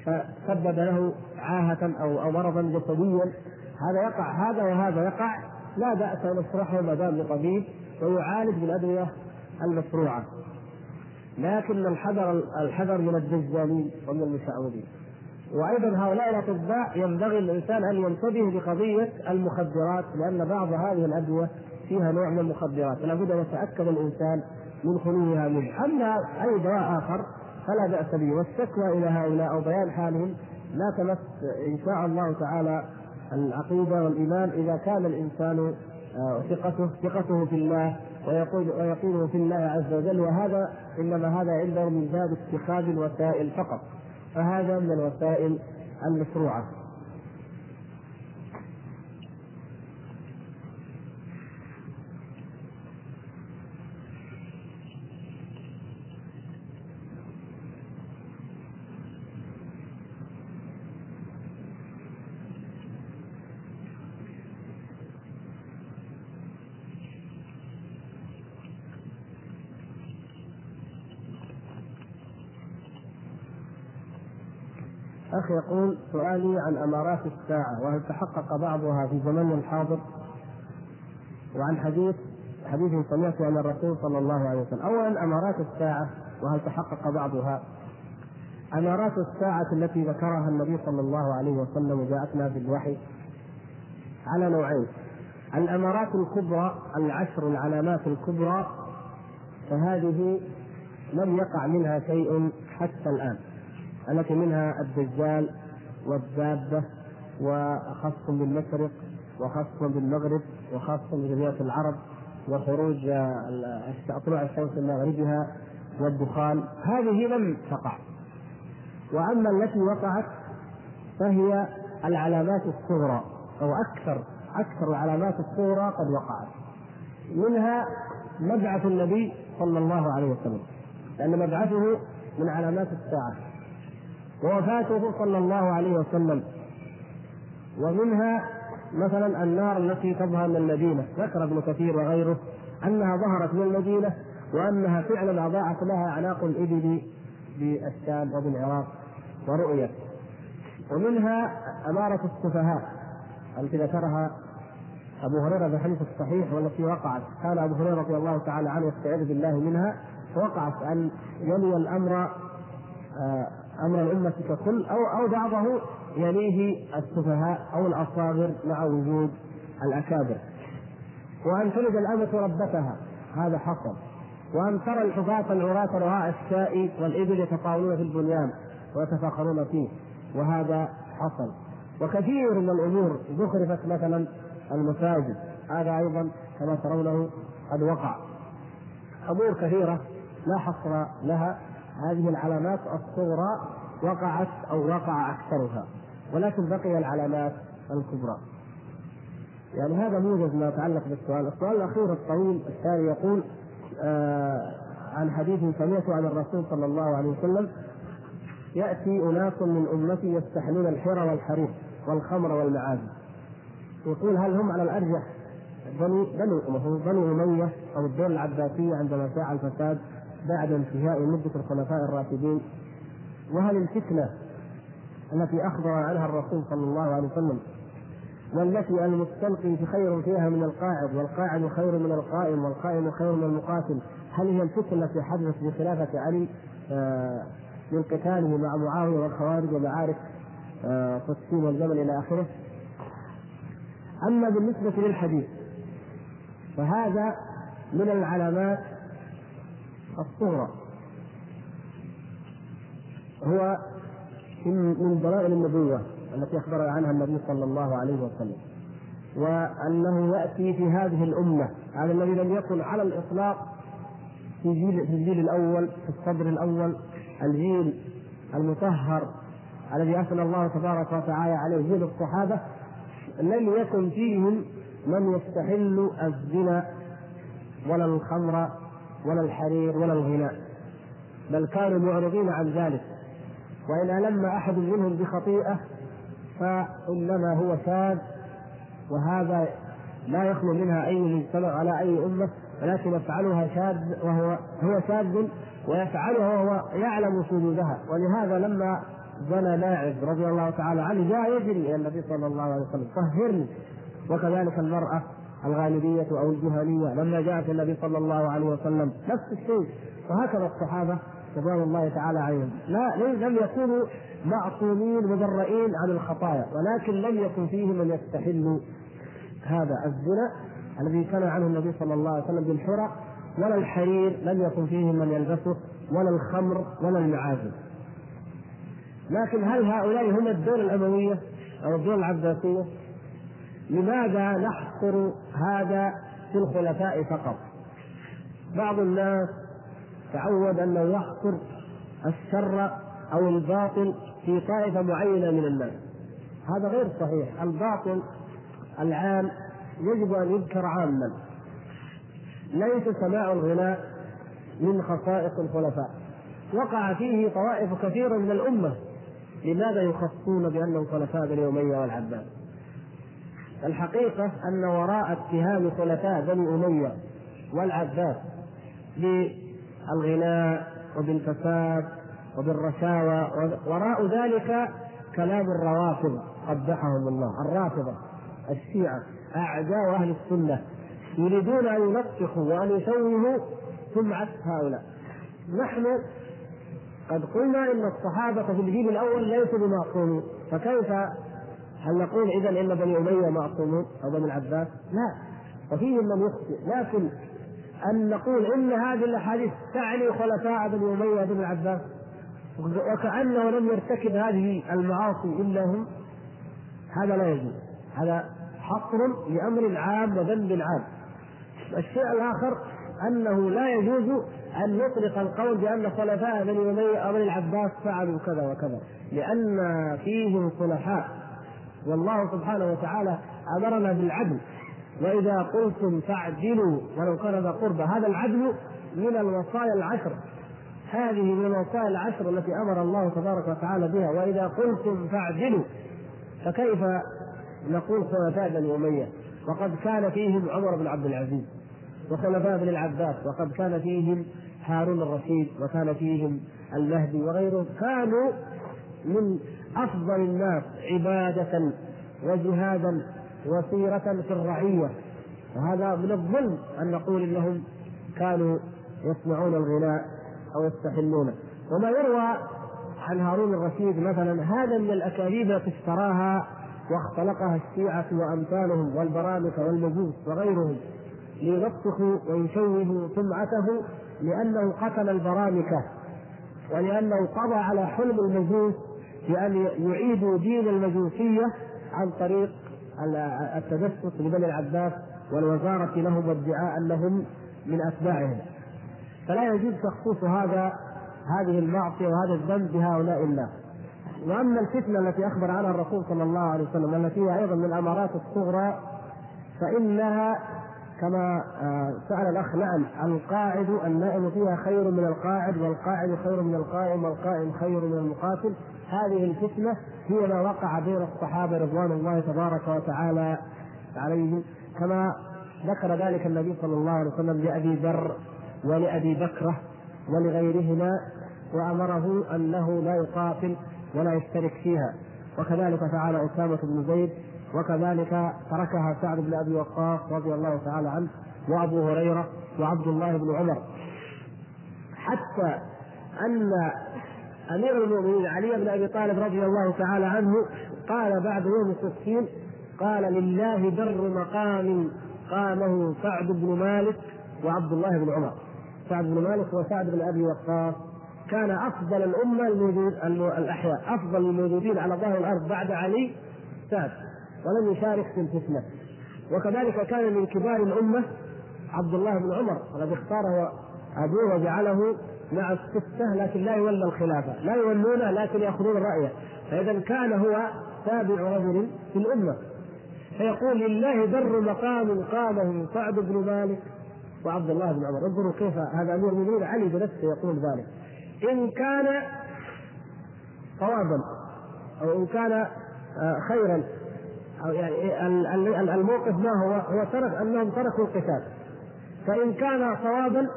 [SPEAKER 1] فسبب له عاهة أو أو مرضا جسديا. هذا يقع. هذا وهذا يقع. لا بأس أن يشرحه ما دام لطبيب ويعالج بالأدوية المشروعة لكن الحذر الحذر من الدجالين ومن المشعوذين وأيضا هؤلاء الأطباء ينبغي الإنسان أن ينتبه لقضية المخدرات لأن بعض هذه الأدوية فيها نوع من المخدرات. فلا بد أن يتأكد الإنسان من خلوها منه اما أي دواء آخر فلا بأس به. والشكوى إلى هؤلاء أو بيان حالهم لا تمس إن شاء الله تعالى العقيدة والإيمان إذا كان الإنسان آه، ثقته ثقته في الله ويقول ويقينه في الله عز وجل وهذا إنما هذا عنده من باب اتخاذ الوسائل فقط. فهذا من الوسائل المشروعة. أخ يقول سؤالي عن أمارات الساعة وهل تحقق بعضها في زمننا الحاضر وعن حديث حديث سمعته عن الرسول صلى الله عليه وسلم. أولا أمارات الساعة وهل تحقق بعضها؟ أمارات الساعة التي ذكرها النبي صلى الله عليه وسلم وجاءتنا بالوحي على نوعين. الأمارات الكبرى العشر العلامات الكبرى فهذه لم يقع منها شيء حتى الآن. التي منها الدجال والدابة وخص بالمشرق وخص بالمغرب وخص بجزيرة العرب وخروج طلوع الشمس من مغربها والدخان. هذه لم تقع. وأما التي وقعت فهي العلامات الصغرى أو أكثر أكثر العلامات الصغرى قد وقعت. منها مبعث النبي صلى الله عليه وسلم لأن مبعثه من علامات الساعة. ووفاته صلى الله عليه وسلم. ومنها مثلا النار التي تظهر من المدينة ذكر ابن كثير وغيره أنها ظهرت من المدينة وأنها فعلا أضاعت لها أعناق الإبل بالشام وبالعراق ورؤيت ومنها أمارة السفهاء التي ذكرها أبو هريرة في الحديث الصحيح والتي وقعت. كان أبو هريرة رضي الله تعالى عنه يستعيذ بالله منها فوقعت أن يلي الأمر آه، أمر الأمة ككل أو أو بعضه يليه السفهاء أو الأصاغر مع وجود الأكابر. وأن تلد الأمة ربتها هذا حصل وأن ترى الحفاة العراة رعاء الشاء والإبل يتطاولون في البنيان ويتفاخرون فيه وهذا حصل وكثير من الأمور زخرفت مثلا المساجد هذا أيضا كما ترونه قد وقع. أمور كثيرة لا حصر لها هذه العلامات الصغرى وقعت أو وقع أكثرها ولكن بقي العلامات الكبرى. يعني هذا موجز ما يتعلق بالسؤال، السؤال الأخير الطويل الثاني يقول آه عن حديث سمعته عن الرسول صلى الله عليه وسلم يأتي أناس من أمتي يستحلون الحر والحرير والخمر والمعازف. يقول هل هم على الأرجح بني بني بني أمية أو الدولة العباسية عندما شاع الفساد بعد انتهاء مدة الخلفاء الراشدين وهل الفتنة التي أخبر عنها الرسول صلى الله عليه وسلم والتي المستلقي خير فيها من القاعد والقاعد خير من القائم والقائم خير من المقاتل هل هي الفتنة التي حدثت في خلافة علي؟ آه، من قتاله مع معاوية والخوارج ومعارك آه، فلسطين والجبل إلى آخره. أما بالنسبة للحديث فهذا من العلامات الصغرى هو من دلائل النبوة التي أخبر عنها النبي صلى الله عليه وسلم وأنه يأتي في هذه الأمة هذا الذي لم يكن على الإطلاق في جيل في الجيل الأول في الصدر الأول الجيل المطهر الذي أثنى الله تبارك وتعالى عليه جيل الصحابة لم يكن فيهم من يستحل الزنا ولا الخمر ولا الحرير ولا الغناء بل كانوا معرضين عن ذلك. وإن ألم أحد منهم بخطيئة فإنما هو شاذ وهذا لا يخلو منها أي مجتمع على أي أمة ولكن يفعلها شاذ وهو هو شاذ ويفعلها وهو يعلم شذوذها ولهذا لما زنى لاعب رضي الله تعالى عنه جاء يجري إلى النبي صلى الله عليه وسلم طهرني. وكذلك المرأة الغالبية أو الجهنية لما جاءت النبي صلى الله عليه وسلم. نفس الشيء. وهكذا الصحابة رضوان الله تعالى عليهم. لا لم يكونوا معصومين مبرئين عن الخطايا. ولكن لم يكن فيهم من يستحل هذا الزنا الذي كان عنه النبي صلى الله عليه وسلم بالحرى ولا الحرير لم يكن فيهم من يلبسه ولا الخمر ولا المعازف لكن هل هؤلاء هم الدولة الأموية أو الدولة العباسية؟ لماذا نحصر هذا في الخلفاء فقط؟ بعض الناس تعود أنه يحصر الشر أو الباطل في طائفة معينة من الناس. هذا غير صحيح. الباطل العام يجب أن يذكر عاما. ليس سماع الغناء من خصائص الخلفاء. وقع فيه طوائف كثيرة من الأمة. لماذا يخصون بأنهم خلفاء بني أمية والعباس الحقيقة أن وراء اتهام خلفاء بني أمية والعباس بالغناء وبالفساد وبالرشاوى وراء ذلك كلام الروافض قبحهم الله الرافضة الشيعة أعداء أهل السنة يريدون أن ينطقوا وأن يشوهوا سمعة هؤلاء. نحن قد قلنا إن الصحابة في الجيل الأول ليسوا بمعصومين فكيف هل نقول إذا إن بني أمية معصومون أو بني العباس؟ لا. وفيهم من يخطئ لكن أن نقول إن هذه الأحاديث تعني خلفاء بني أمية وبني العباس؟ وكأنه لم يرتكب هذه المعاصي الا هم هذا لا يجوز. هذا حصر لأمر عام وذنب عام. الشيء الآخر أنه لا يجوز أن نطلق القول بأن خلفاء بني أمية أو بني العباس فعلوا كذا وكذا. لأن فيهم صلحاء والله سبحانه وتعالى أمرنا بالعدل. وإذا قلتم فاعدلوا ولو كان ذا قربى هذا العدل من الوصايا العشر. هذه من الوصايا العشر التي أمر الله تبارك وتعالى بها. وإذا قلتم فاعدلوا فكيف نقول خلفاء بني أمية؟ وقد كان فيهم عمر بن عبد العزيز وخلفاء بن العباس وقد كان فيهم هارون الرشيد وكان فيهم المهدي وغيرهم. كانوا من أفضل الناس عبادة وجهادا وسيرة في الرعية. وهذا من الظلم أن نقول إنهم كانوا يسمعون الغناء أو يستحلونه. وما يروى عن هارون الرشيد مثلا هذا من الأكاذيب التي افتراها واختلقها الشيعة وأمثالهم والبرامكه والمجوس وغيرهم ليلطخوا ويشوهوا سمعته لأنه قتل البرامكة ولأنه قضى على حلم المجوس بأن يعيدوا دين المجوسية عن طريق التجسس لبني العباس والوزارة لهم وادعاء أنهم من أتباعهم. فلا يجوز تخصيص هذا هذه المعصية وهذا الذنب بهؤلاء الناس. وأما الفتنة التي أخبر عنها الرسول صلى الله عليه وسلم التي هي أيضا من الأمارات الصغرى فإنها كما آه، سأل الأخ نعم القاعد النائم فيها خير من القاعد والقاعد خير من القائم والقائم خير من المقاتل. هذه الفتنة هي ما وقع بين الصحابة رضوان الله تبارك وتعالى عليهم. كما ذكر ذلك النبي صلى الله عليه وسلم لأبي ذر ولأبي بكرة ولغيرهما وأمره أنه لا يقاتل ولا يشترك فيها. وكذلك فعل أسامة بن زيد وكذلك تركها سعد بن أبي وقاص رضي الله تعالى عنه وأبو هريرة وعبد الله بن عمر. حتى أن أمير المؤمنين علي بن أبي طالب رضي الله تعالى عنه قال بعد يوم الصفين قال لله بر مقام قامه سعد بن مالك وعبد الله بن عمر. سعد بن مالك وسعد بن أبي وقاص كان أفضل الأمة الموجود الأحياء أفضل الموجودين على ظهر الأرض بعد علي سعد. ولم يشارك في الفتنة. وكذلك كان من كبار الأمة عبد الله بن عمر الذي اختاره أبوه وجعله مع الستة لكن لا يولى الخلافة، لا يولونه لكن يأخذون رايه، فإذا كان هو تابع رجل في الأمة. فيقول لله بر مقام قامه سعد بن مالك وعبد الله بن عمر، انظروا كيف هذا أمير المؤمنين. علي بنفسه يقول ذلك. إن كان صوابا أو إن كان آه، خيرا يعني الموقف ما هو؟ هو ترك أنهم تركوا القتال. فإن كان صوابا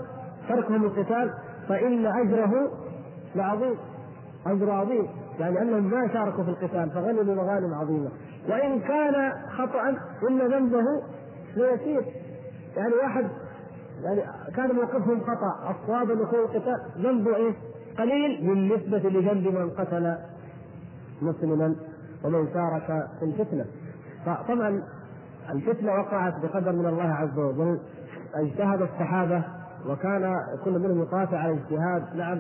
[SPEAKER 1] تركهم القتال فإن أجره لعظيم أجر عظيم. يعني أنهم ما شاركوا في القتال فغنموا مغانم عظيمة. وإن كان خطأ إن ذنبه ليسير يعني واحد يعني كان موقفهم خطأ الصواب أن يكون القتال. ذنبه إيه؟ قليل بالنسبة لذنب من قتل مسلما ومن شارك في الفتنة. فطبعا الفتنة وقعت بقدر من الله عز وجل. اجتهد الصحابة وكان كل منهم يقاتل على الاجتهاد. نعم.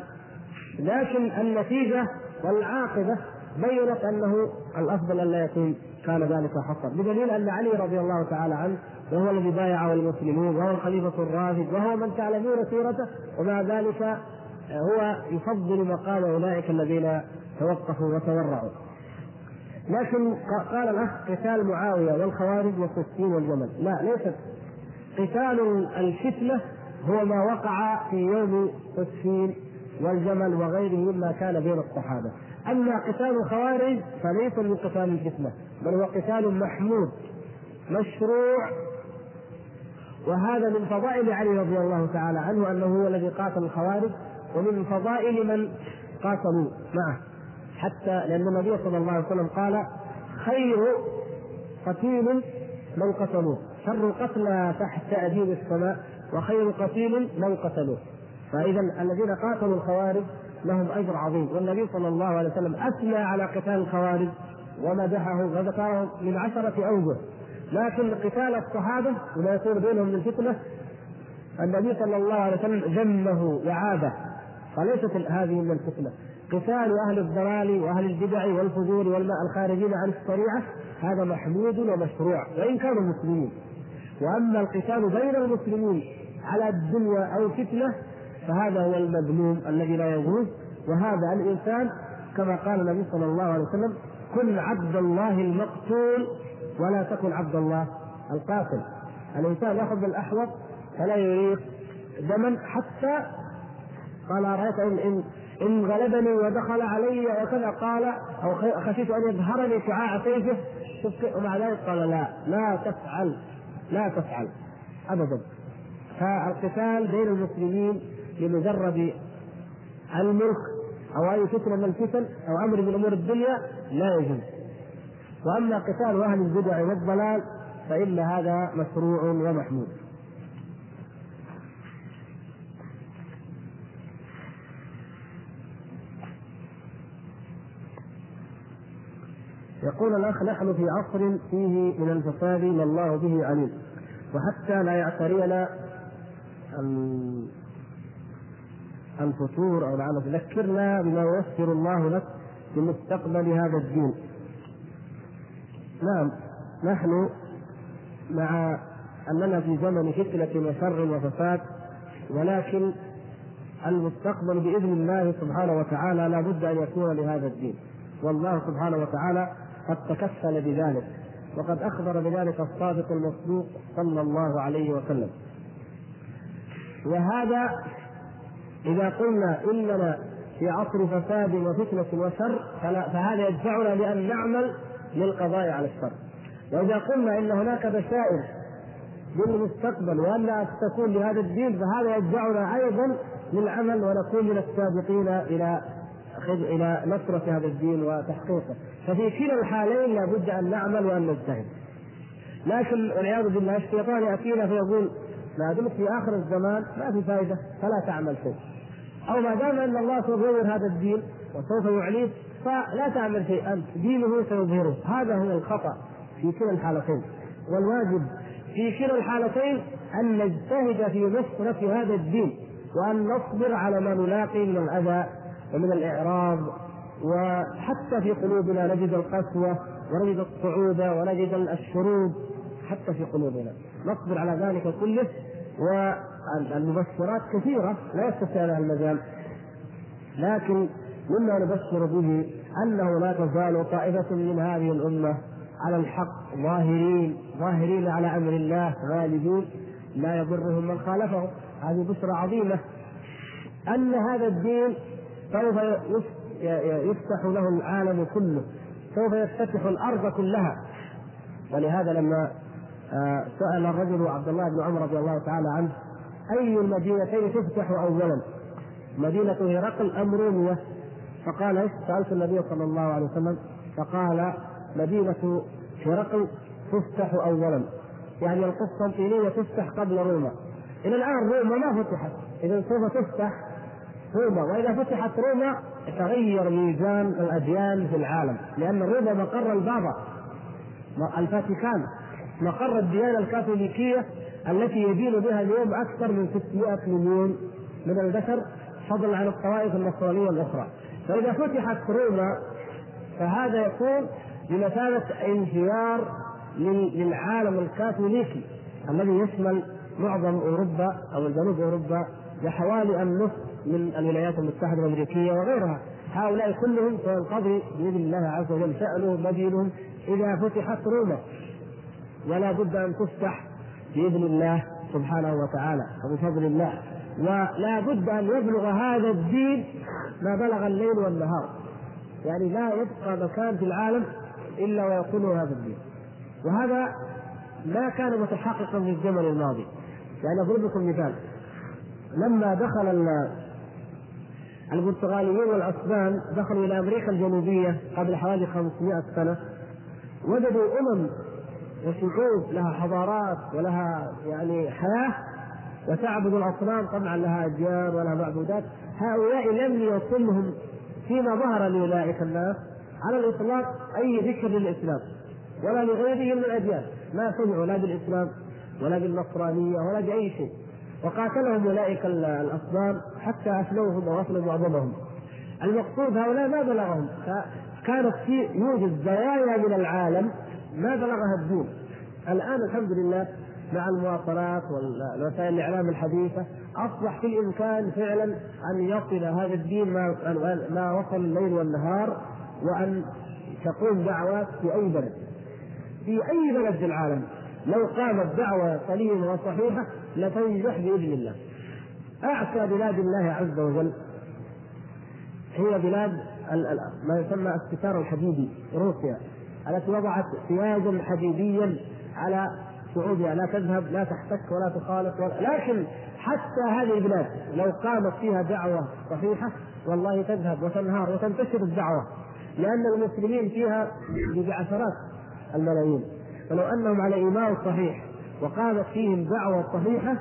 [SPEAKER 1] لكن النتيجة والعاقبة بينت أنه الأفضل أن لا يكون كان ذلك حصل بدليل أن علي رضي الله تعالى عنه وهو الذي بايعه المسلمون وهو الخليفة الراشد وهو من تعلمون سيرته ومع ذلك هو يفضل مقام أولئك الذين توقفوا وتورعوا. لكن قال الأخ قتال معاوية والخوارج والسكين والجمل. لا ليست. قتال الفتنة هو ما وقع في يوم السكين والجمل وغيره مما كان بين الصحابة. أما قتال الخوارج فليس من قتال الفتنة بل هو قتال محمود مشروع. وهذا من فضائل علي رضي الله تعالى عنه أنه هو الذي قاتل الخوارج ومن فضائل من قاتلوا معه. حتى لأن النبي صلى الله عليه وسلم قال خير قتيل من قتلوه شر قتلى تحت تأديب السماء وخير قتيل من قتلوه. فإذا الذين قاتلوا الخوارج لهم أجر عظيم والنبي صلى الله عليه وسلم أثنى على قتال الخوارج ومدحه وذكره من عشرة أوجه. لكن قتال الصحابة وما يكون بينهم من فتنة النبي صلى الله عليه وسلم ذمه وعابه فليست هذه من الفتنة. قتال أهل الضلال وأهل البدع والفجور والماء الخارجين عن الشريعة هذا محمود ومشروع وإن كانوا مسلمين. وأما القتال بين المسلمين على الدنيا أو فتنة فهذا هو المذموم الذي لا يجوز وهذا الإنسان كما قال النبي صلى الله عليه وسلم كن عبد الله المقتول ولا تكن عبد الله القاتل. الإنسان يأخذ بالأحوط فلا يريق دما حتى قال ارايت إن إن غلبني ودخل علي وكذا قال أو خشيت أن يظهرني شعاع سيفه ومع ذلك قال لا لا تفعل لا تفعل ابدا. فالقتال بين المسلمين لمجرد الملك أو أي فتنة من الفتن أو أمر من أمور الدنيا لا يجوز. وأما قتال أهل البدع والضلال فإن هذا مشروع ومحمود. يقول الأخ نحن في عصر فيه من الفساد ما الله به عليم وحتى لا يعترينا الفتور أو لعل تذكرنا بما ييسر الله لك في مستقبل هذا الدين. نعم نحن مع أننا في زمن فتنة وشر وفساد ولكن المستقبل بإذن الله سبحانه وتعالى لا بد أن يكون لهذا الدين والله سبحانه وتعالى قد تكفل بذلك وقد أخبر بذلك الصادق المصدوق صلى الله عليه وسلم. وهذا إذا قلنا إننا في عصر فساد وفتنة وشر فهذا يدفعنا لأن نعمل للقضاء على الشر. وإذا قلنا إن هناك بشائر للمستقبل وأن تكون لهذا الدين فهذا يدفعنا أيضا للعمل ونكون من السابقين إلى إلى نصرة هذا الدين وتحقيقه، ففي كلا الحالين لابد أن نعمل وأن نجتهد. لكن والعياذ بالله الشيطان يأتينا فيقول ما دمت في آخر الزمان ما في فائدة فلا تعمل شيء. أو ما دام أن الله سوف يظهر هذا الدين وسوف يعليه فلا تعمل شيء أنت دينه سيظهره، هذا هو الخطأ في كلا الحالتين. والواجب في كلا الحالتين أن نجتهد في نصرة هذا الدين وأن نصبر على ما نلاقي من الأذى ومن الاعراض وحتى في قلوبنا نجد القسوة ونجد الصعوبه ونجد الشرود حتى في قلوبنا. نصبر على ذلك كله والمبشرات كثيرة لا يستطيع لها المجال. لكن مما نبشر به أنه لا تزال طائفة من هذه الأمة على الحق ظاهرين ظاهرين على أمر الله غالبين لا يضرهم من خالفهم. هذه بشرى عظيمة. أن هذا الدين سوف يفتح له العالم كله. سوف يفتتح الأرض كلها. ولهذا لما آه، سأل الرجل عبد الله بن عمر رضي الله تعالى عنه أي المدينتين تفتح أولا؟ مدينة هرقل أم رومية؟ فقال؟ سألت النبي صلى الله عليه وسلم فقال مدينة هرقل تفتح أولا. يعني القسطنطينية تفتح قبل روما. إلى الآن روما ما فتحت. إذا سوف تفتح روما وإذا فتحت روما تغير ميزان الأديان في العالم لأن روما مقر البابا الفاتيكان مقر الديانة الكاثوليكية التي يدين بها اليوم أكثر من 600 مليون من البشر فضلا عن الطوائف النصرانية الأخرى. فإذا فتحت روما فهذا يكون بمثابة انهيار للعالم الكاثوليكي الذي يشمل معظم أوروبا أو جنوب أوروبا بحوالي النصف من الولايات المتحدة الأمريكية وغيرها. هؤلاء كلهم سينقضي بإذن الله عز وجل شأنهم مدينهم إذا فتحت روما. ولا بد أن تفتح بإذن الله سبحانه وتعالى وبفضل الله. ولا بد أن يبلغ هذا الدين ما بلغ الليل والنهار. يعني لا يبقى مكان في العالم إلا ويكون هذا الدين. وهذا ما كان متحققا في الزمن الماضي. يعني أضرب لكم مثال. لما دخل البرتغاليون والاسبان دخلوا إلى أمريكا الجنوبية قبل حوالي 500 سنة. وجدوا أمم وشعوب لها حضارات ولها يعني حياة وتعبد الاصنام طبعا لها أديان ولها معبودات. هؤلاء لم يصلهم فيما ظهر لأولئك الناس على الإطلاق أي ذكر للإسلام ولا لغيره من الأديان. ما سمعوا لا بالإسلام ولا بالنصرانية ولا بأي شيء. وقاتلهم أولئك الأصنام حتى افنوهم وافنوا معظمهم. المقصود هؤلاء ما بلغهم. فكانت في يوجد زوايا من العالم ما بلغها الدين. الآن الحمد لله مع المواصلات والوسائل الإعلام الحديثة أصبح في الإمكان فعلا أن يصل هذا الدين ما ما وصل الليل والنهار وأن تقوم دعوات في أي بلد. في أي بلد في العالم لو قامت دعوة سليمة وصحيحة لتنجح بإذن الله. اعتى بلاد الله عز وجل هي بلاد ما يسمى الستار الحديدي روسيا التي وضعت سياجا حديديا على شعوبها لا تذهب لا تحتك ولا تخالط ولا لكن حتى هذه البلاد لو قامت فيها دعوة صحيحة والله تذهب وتنهار وتنتشر الدعوة لأن المسلمين فيها بعشرات الملايين. فلو أنهم على إيمان صحيح وقامت فيهم دعوة صحيحة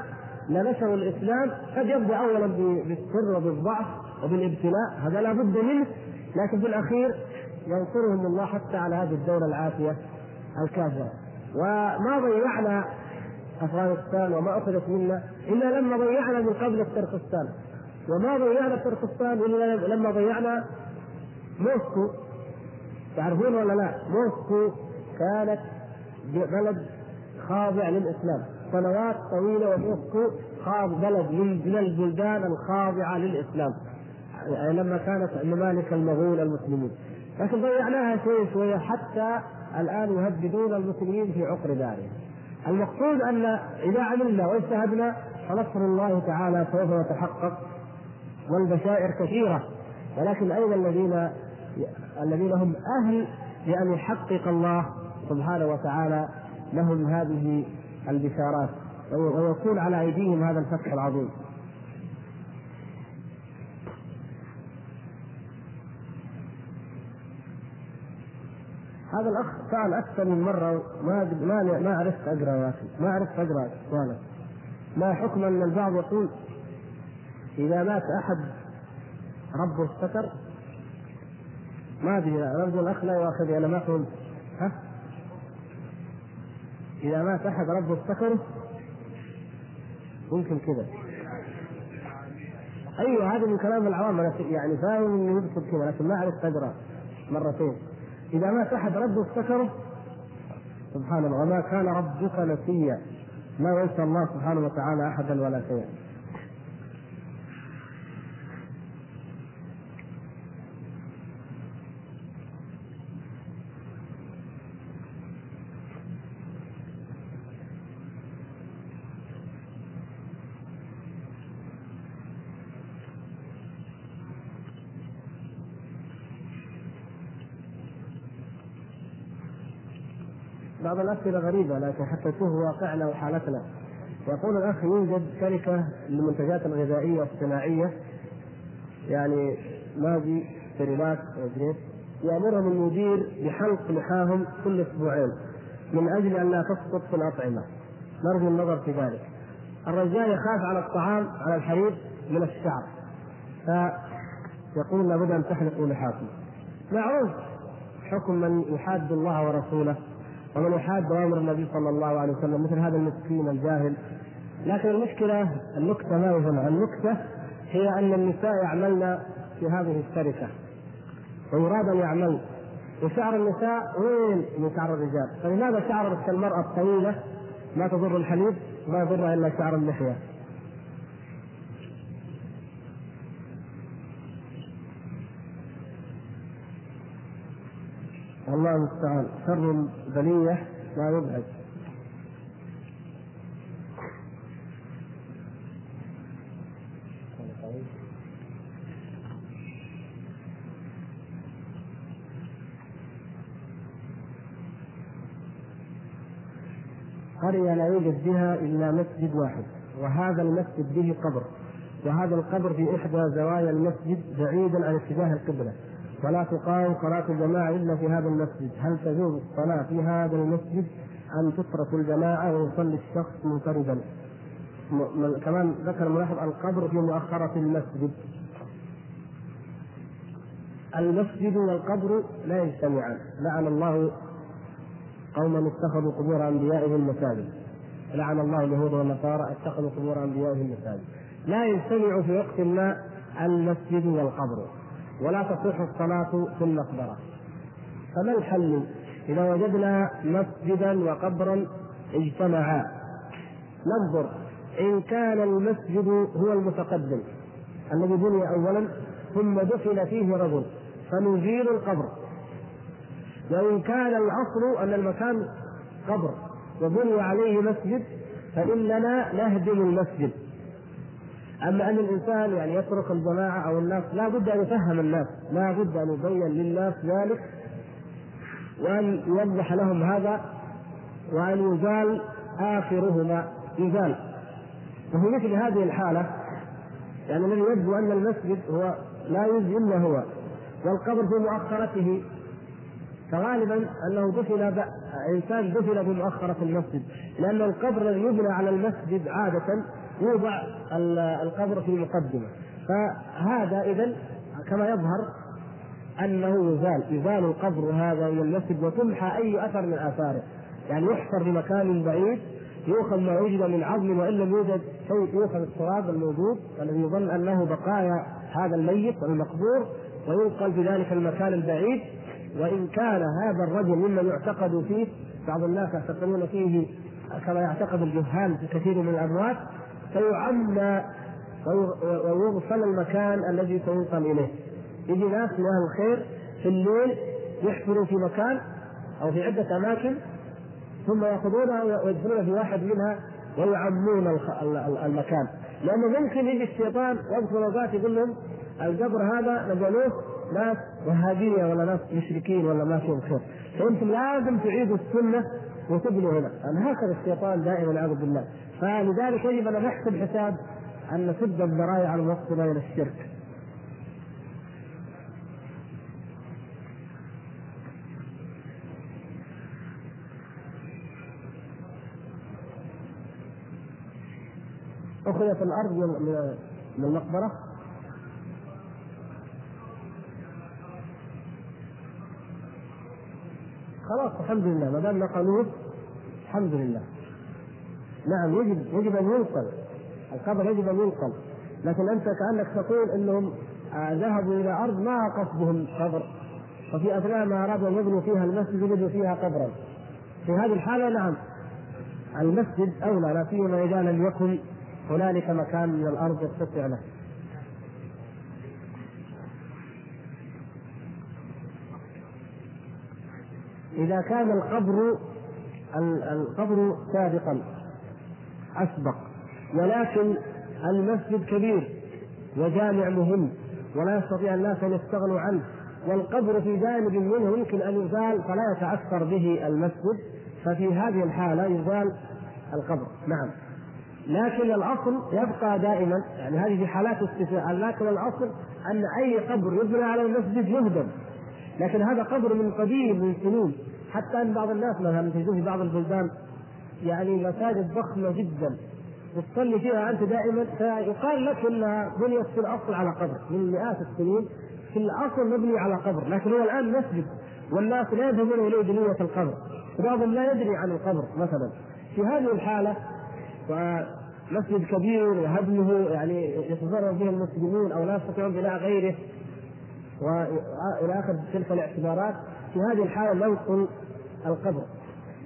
[SPEAKER 1] لنشروا الإسلام قد يبدا اولا بالسر وبالضعف وبالابتلاء هذا لا بد منه لكن في الأخير ينصرهم الله حتى على هذه الدولة العافية الكافرة. وما ضيعنا أفغانستان وما أخذت منا إلا لما ضيعنا من قبل تركستان وما ضيعنا تركستان إلا لما ضيعنا موسكو. تعرفون ولا لا؟ موسكو كانت بلد خاضع للإسلام. سنوات طويلة وموسكو خاض بلد من البلدان الخاضعة للإسلام. يعني لما كانت ممالك المغول المسلمين لكن ضيعناها شوي شوي حتى الآن يهددون المسلمين في عقر دارهم. المقصود أن إذا عملنا واجتهدنا فنصر الله تعالى سوف يتحقق والبشائر كثيرة. ولكن أين الذين الذين هم أهل لأن يحقق الله سبحانه وتعالى لهم هذه البشارات ويكون على أيديهم هذا الفتح العظيم. هذا الأخ سال أكثر من مرة ما ما ما عرفت أقرأ يا أخي ما عرفت أقرأ سؤاله ما حكم أن البعض يقول إذا مات أحد ربه استتر ما أدري ارجو الاخ لا يؤاخذني أنا ما فهمت ها؟ إذا مات أحد ربه افتكره ممكن كذا. أيوه هذا من كلام العوام. أنا يعني فاهم إنه يقصد كذا لكن ما عرفت اقرا مرتين. إذا مات أحد ربه افتكره سبحان الله. وما كان ربك نسيا. ما ينسى الله سبحانه وتعالى أحدا ولا شيئا. بعض الأسئلة غريبة لكن حتى تشوف واقعنا وحالتنا. يقول الأخ يوجد شركة للمنتجات الغذائية والصناعية يعني ماجي سيريلاك يأمرهم المدير بحلق لحاهم كل أسبوعين من أجل أن لا تسقط في الأطعمة. نرجو النظر في ذلك. الرجال يخاف على الطعام على الحرير من الشعر. فيقول لابد أن تحلقوا لحاكم. معروف حكم من يحاد الله ورسوله. ومن يحاد اوامر النبي صلى الله عليه وسلم مثل هذا المسكين الجاهل. لكن المشكلة النكته ما هنا؟ النكته هي أن النساء يعملن في هذه الشركة. ويراد أن يعمل وشعر النساء وين من شعر الرجال؟ فلماذا شعرت المرأة الطويلة؟ ما تضر الحليب ما يضرها إلا شعر اللحية. الله المستعان. شر البلية لا يبعد. قرية لا يوجد بها إلا مسجد واحد وهذا المسجد به قبر وهذا القبر في إحدى زوايا المسجد بعيدا عن اتجاه القبلة. ولا تقام صلاة الجماعة إلا في هذا المسجد. هل تجوز الصلاة في هذا المسجد أم تترك الجماعة ويصلي الشخص منفردا؟ كمان ذكر ملاحظ القبر في مؤخرة المسجد. المسجد والقبر لا يجتمعان. لعن الله قوما اتخذوا قبور أنبيائهم مساجد لعن الله اليهود والنصارى اتخذوا قبور أنبيائهم مساجد لا يجتمع في وقت ما المسجد والقبر. ولا تصح الصلاة في المقبرة. فما الحل؟ إذا وجدنا مسجدا وقبرا اجتمعا. ننظر إن كان المسجد هو المتقدم الذي بني أولا ثم دفن فيه رجل فنزيل القبر. وإن كان الأصل أن المكان قبر وبني عليه مسجد فإننا نهدم المسجد. أما أن الإنسان يعني يترك الجماعة أو الناس لا بد أن يفهم الناس لا بد أن يبين للناس ذلك وأن يوضح لهم هذا وأن يزال آخرهما يزال. وفي مثل هذه الحالة يعني الذي يبدو أن المسجد هو لا يجزي إلا هو والقبر في مؤخرته فغالبا أنه دفن إنسان دفن بمؤخرة المسجد لأن القبر الذي يبنى على المسجد عادة يوضع القبر في المقدمه فهذا اذا كما يظهر أنه يزال يزال القبر هذا من المسجد وتمحى أي أثر من آثاره. يعني يحفر في مكان بعيد يؤخذ ما وجد من عظم وإن لم يوجد شيء يؤخذ التراب الموجود الذي يظن أنه بقايا هذا الميت المقبور وينقل في ذلك المكان البعيد. وإن كان هذا الرجل ممن يعتقد فيه بعض الناس يعتقدون فيه كما يعتقد الجهال في كثير من الأموات فيعمى ويغسل المكان الذي سينقل إليه. يجي ناس من أهل الخير في الليل يحفروا في مكان أو في عدة أماكن ثم يأخذونها ويدخلون في واحد منها ويعمون المكان. لأنه ممكن يجي الشيطان يدخل أوقات يقول لهم القبر هذا نزلوه ناس وهابيه ولا ناس مشركين ولا ما فيهم خير. فأنتم لازم تعيدوا السنة وتبنوا هنا. هكذا الشيطان دائما والعياذ بالله. فلذلك يجب أن نحسب حساب أن نسد الذرائع الموصله إلى الشرك. أخذت الأرض من المقبرة خلاص الحمد لله. ما دام نقلوه الحمد لله. نعم يجب يجب أن ينقل. القبر يجب أن ينقل. لكن أنت كأنك تقول إنهم آه، ذهبوا إلى أرض ما قصدهم قبر. وفي أثناء ما أرادوا أن يبنوا فيها المسجد وجدوا فيها قبرا. في هذه الحالة نعم المسجد أولى لا سيما إذا لم يكن هنالك مكان من الأرض يتسع له. إذا كان القبر القبر سابقا. أسبق. ولكن المسجد كبير وجامع مهم ولا يستطيع الناس أن يستغنوا عنه. والقبر في جانب منه يمكن أن يزال فلا يتأثر به المسجد. ففي هذه الحالة يزال القبر. نعم. لكن الأصل يبقى دائما يعني هذه في حالات استثناء لكن الأصل أن أي قبر يبنى على المسجد يهدم. لكن هذا قبر من قديم من سنين حتى أن بعض الناس مثلا في بعض البلدان يعني مساجد ضخمة جدا تصلي فيها أنت دائما. فيقال لك انها بنيت في الأصل على قبر من مئات السنين في الأصل مبني على قبر لكن هو الآن مسجد والناس لا يذهبون إليه بنية القبر. وبعضهم لا يدري عن القبر مثلا. في هذه الحالة ومسجد كبير وهدمه يعني يتضرر به المسلمون أو لا يستطيعون بناء غيره وإلى آخر تلك الاعتبارات في هذه الحالة ننقل القبر.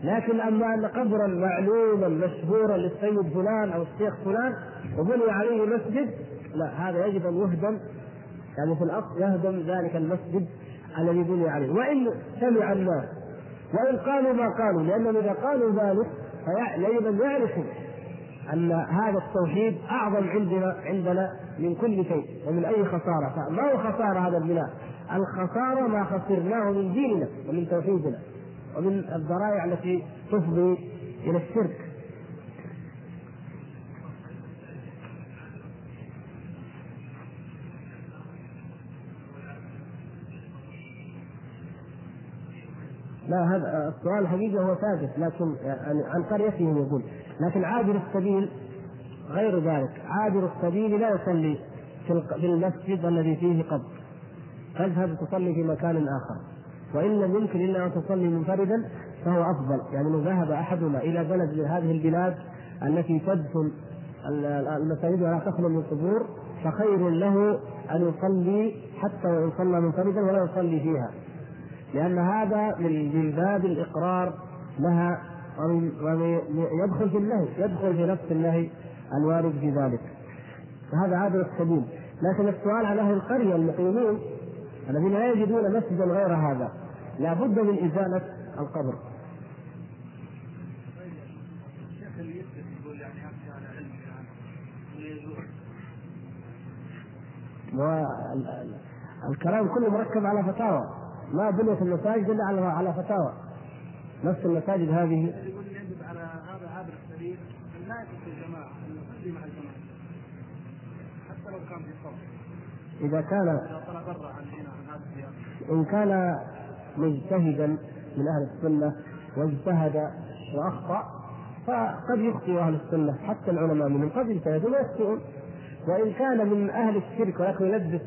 [SPEAKER 1] لكن اما ان قبرا معلوما مشهورا للسيد فلان أو الشيخ فلان وبني عليه مسجد لا هذا يجب أن يهدم يعني في الأصل يهدم ذلك المسجد الذي بني عليه. وإن سمع الناس وإن قالوا ما قالوا لأنهم إذا قالوا ذلك فيجب أن يعرفوا أن هذا التوحيد أعظم عندنا عندنا من كل شيء ومن أي خسارة. فما هو خسارة هذا البناء؟ الخسارة ما خسرناه من ديننا ومن توحيدنا. ومن الذرائع التي تفضي إلى الشرك. لا هذا السؤال الحقيقة هو ثابت لكن يعني عن قريتهم يقول لكن عابر السبيل غير ذلك. عابر السبيل لا يصلي في المسجد الذي فيه قبر تذهب تصلي في مكان آخر. وإن لم يمكن إلا أن تصلي منفردا فهو أفضل. يعني لو ذهب أحدنا إلى بلد من هذه البلاد التي تدخل المساجد ولا تخلو من قبور فخير له أن يصلي حتى وإن صلى منفردا ولا يصلي فيها. لأن هذا من باب الإقرار لها ويدخل في النهي يدخل في نفس النهي الوارد في ذلك. فهذا هذا السبيل. لكن السؤال على أهل القرية المقيمين الذين لا يجدون مسجدا غير هذا. لا بد من إزالة القبر. والكلام كله مركب على فتاوى. ما بنيت المساجد إلا على على فتاوى. نفس المساجد هذه.
[SPEAKER 2] يجب على هذا عابر أن لا الجماعة أن مع الجماعة حتى لو كان في
[SPEAKER 1] إذا كان إن كان مجتهدا من أهل السنة واجتهد وأخطأ فقد يخطئ أهل السنة حتى العلماء منهم قد يجتهدون ويخطئون وإن كان من أهل الشرك ولكن يلبس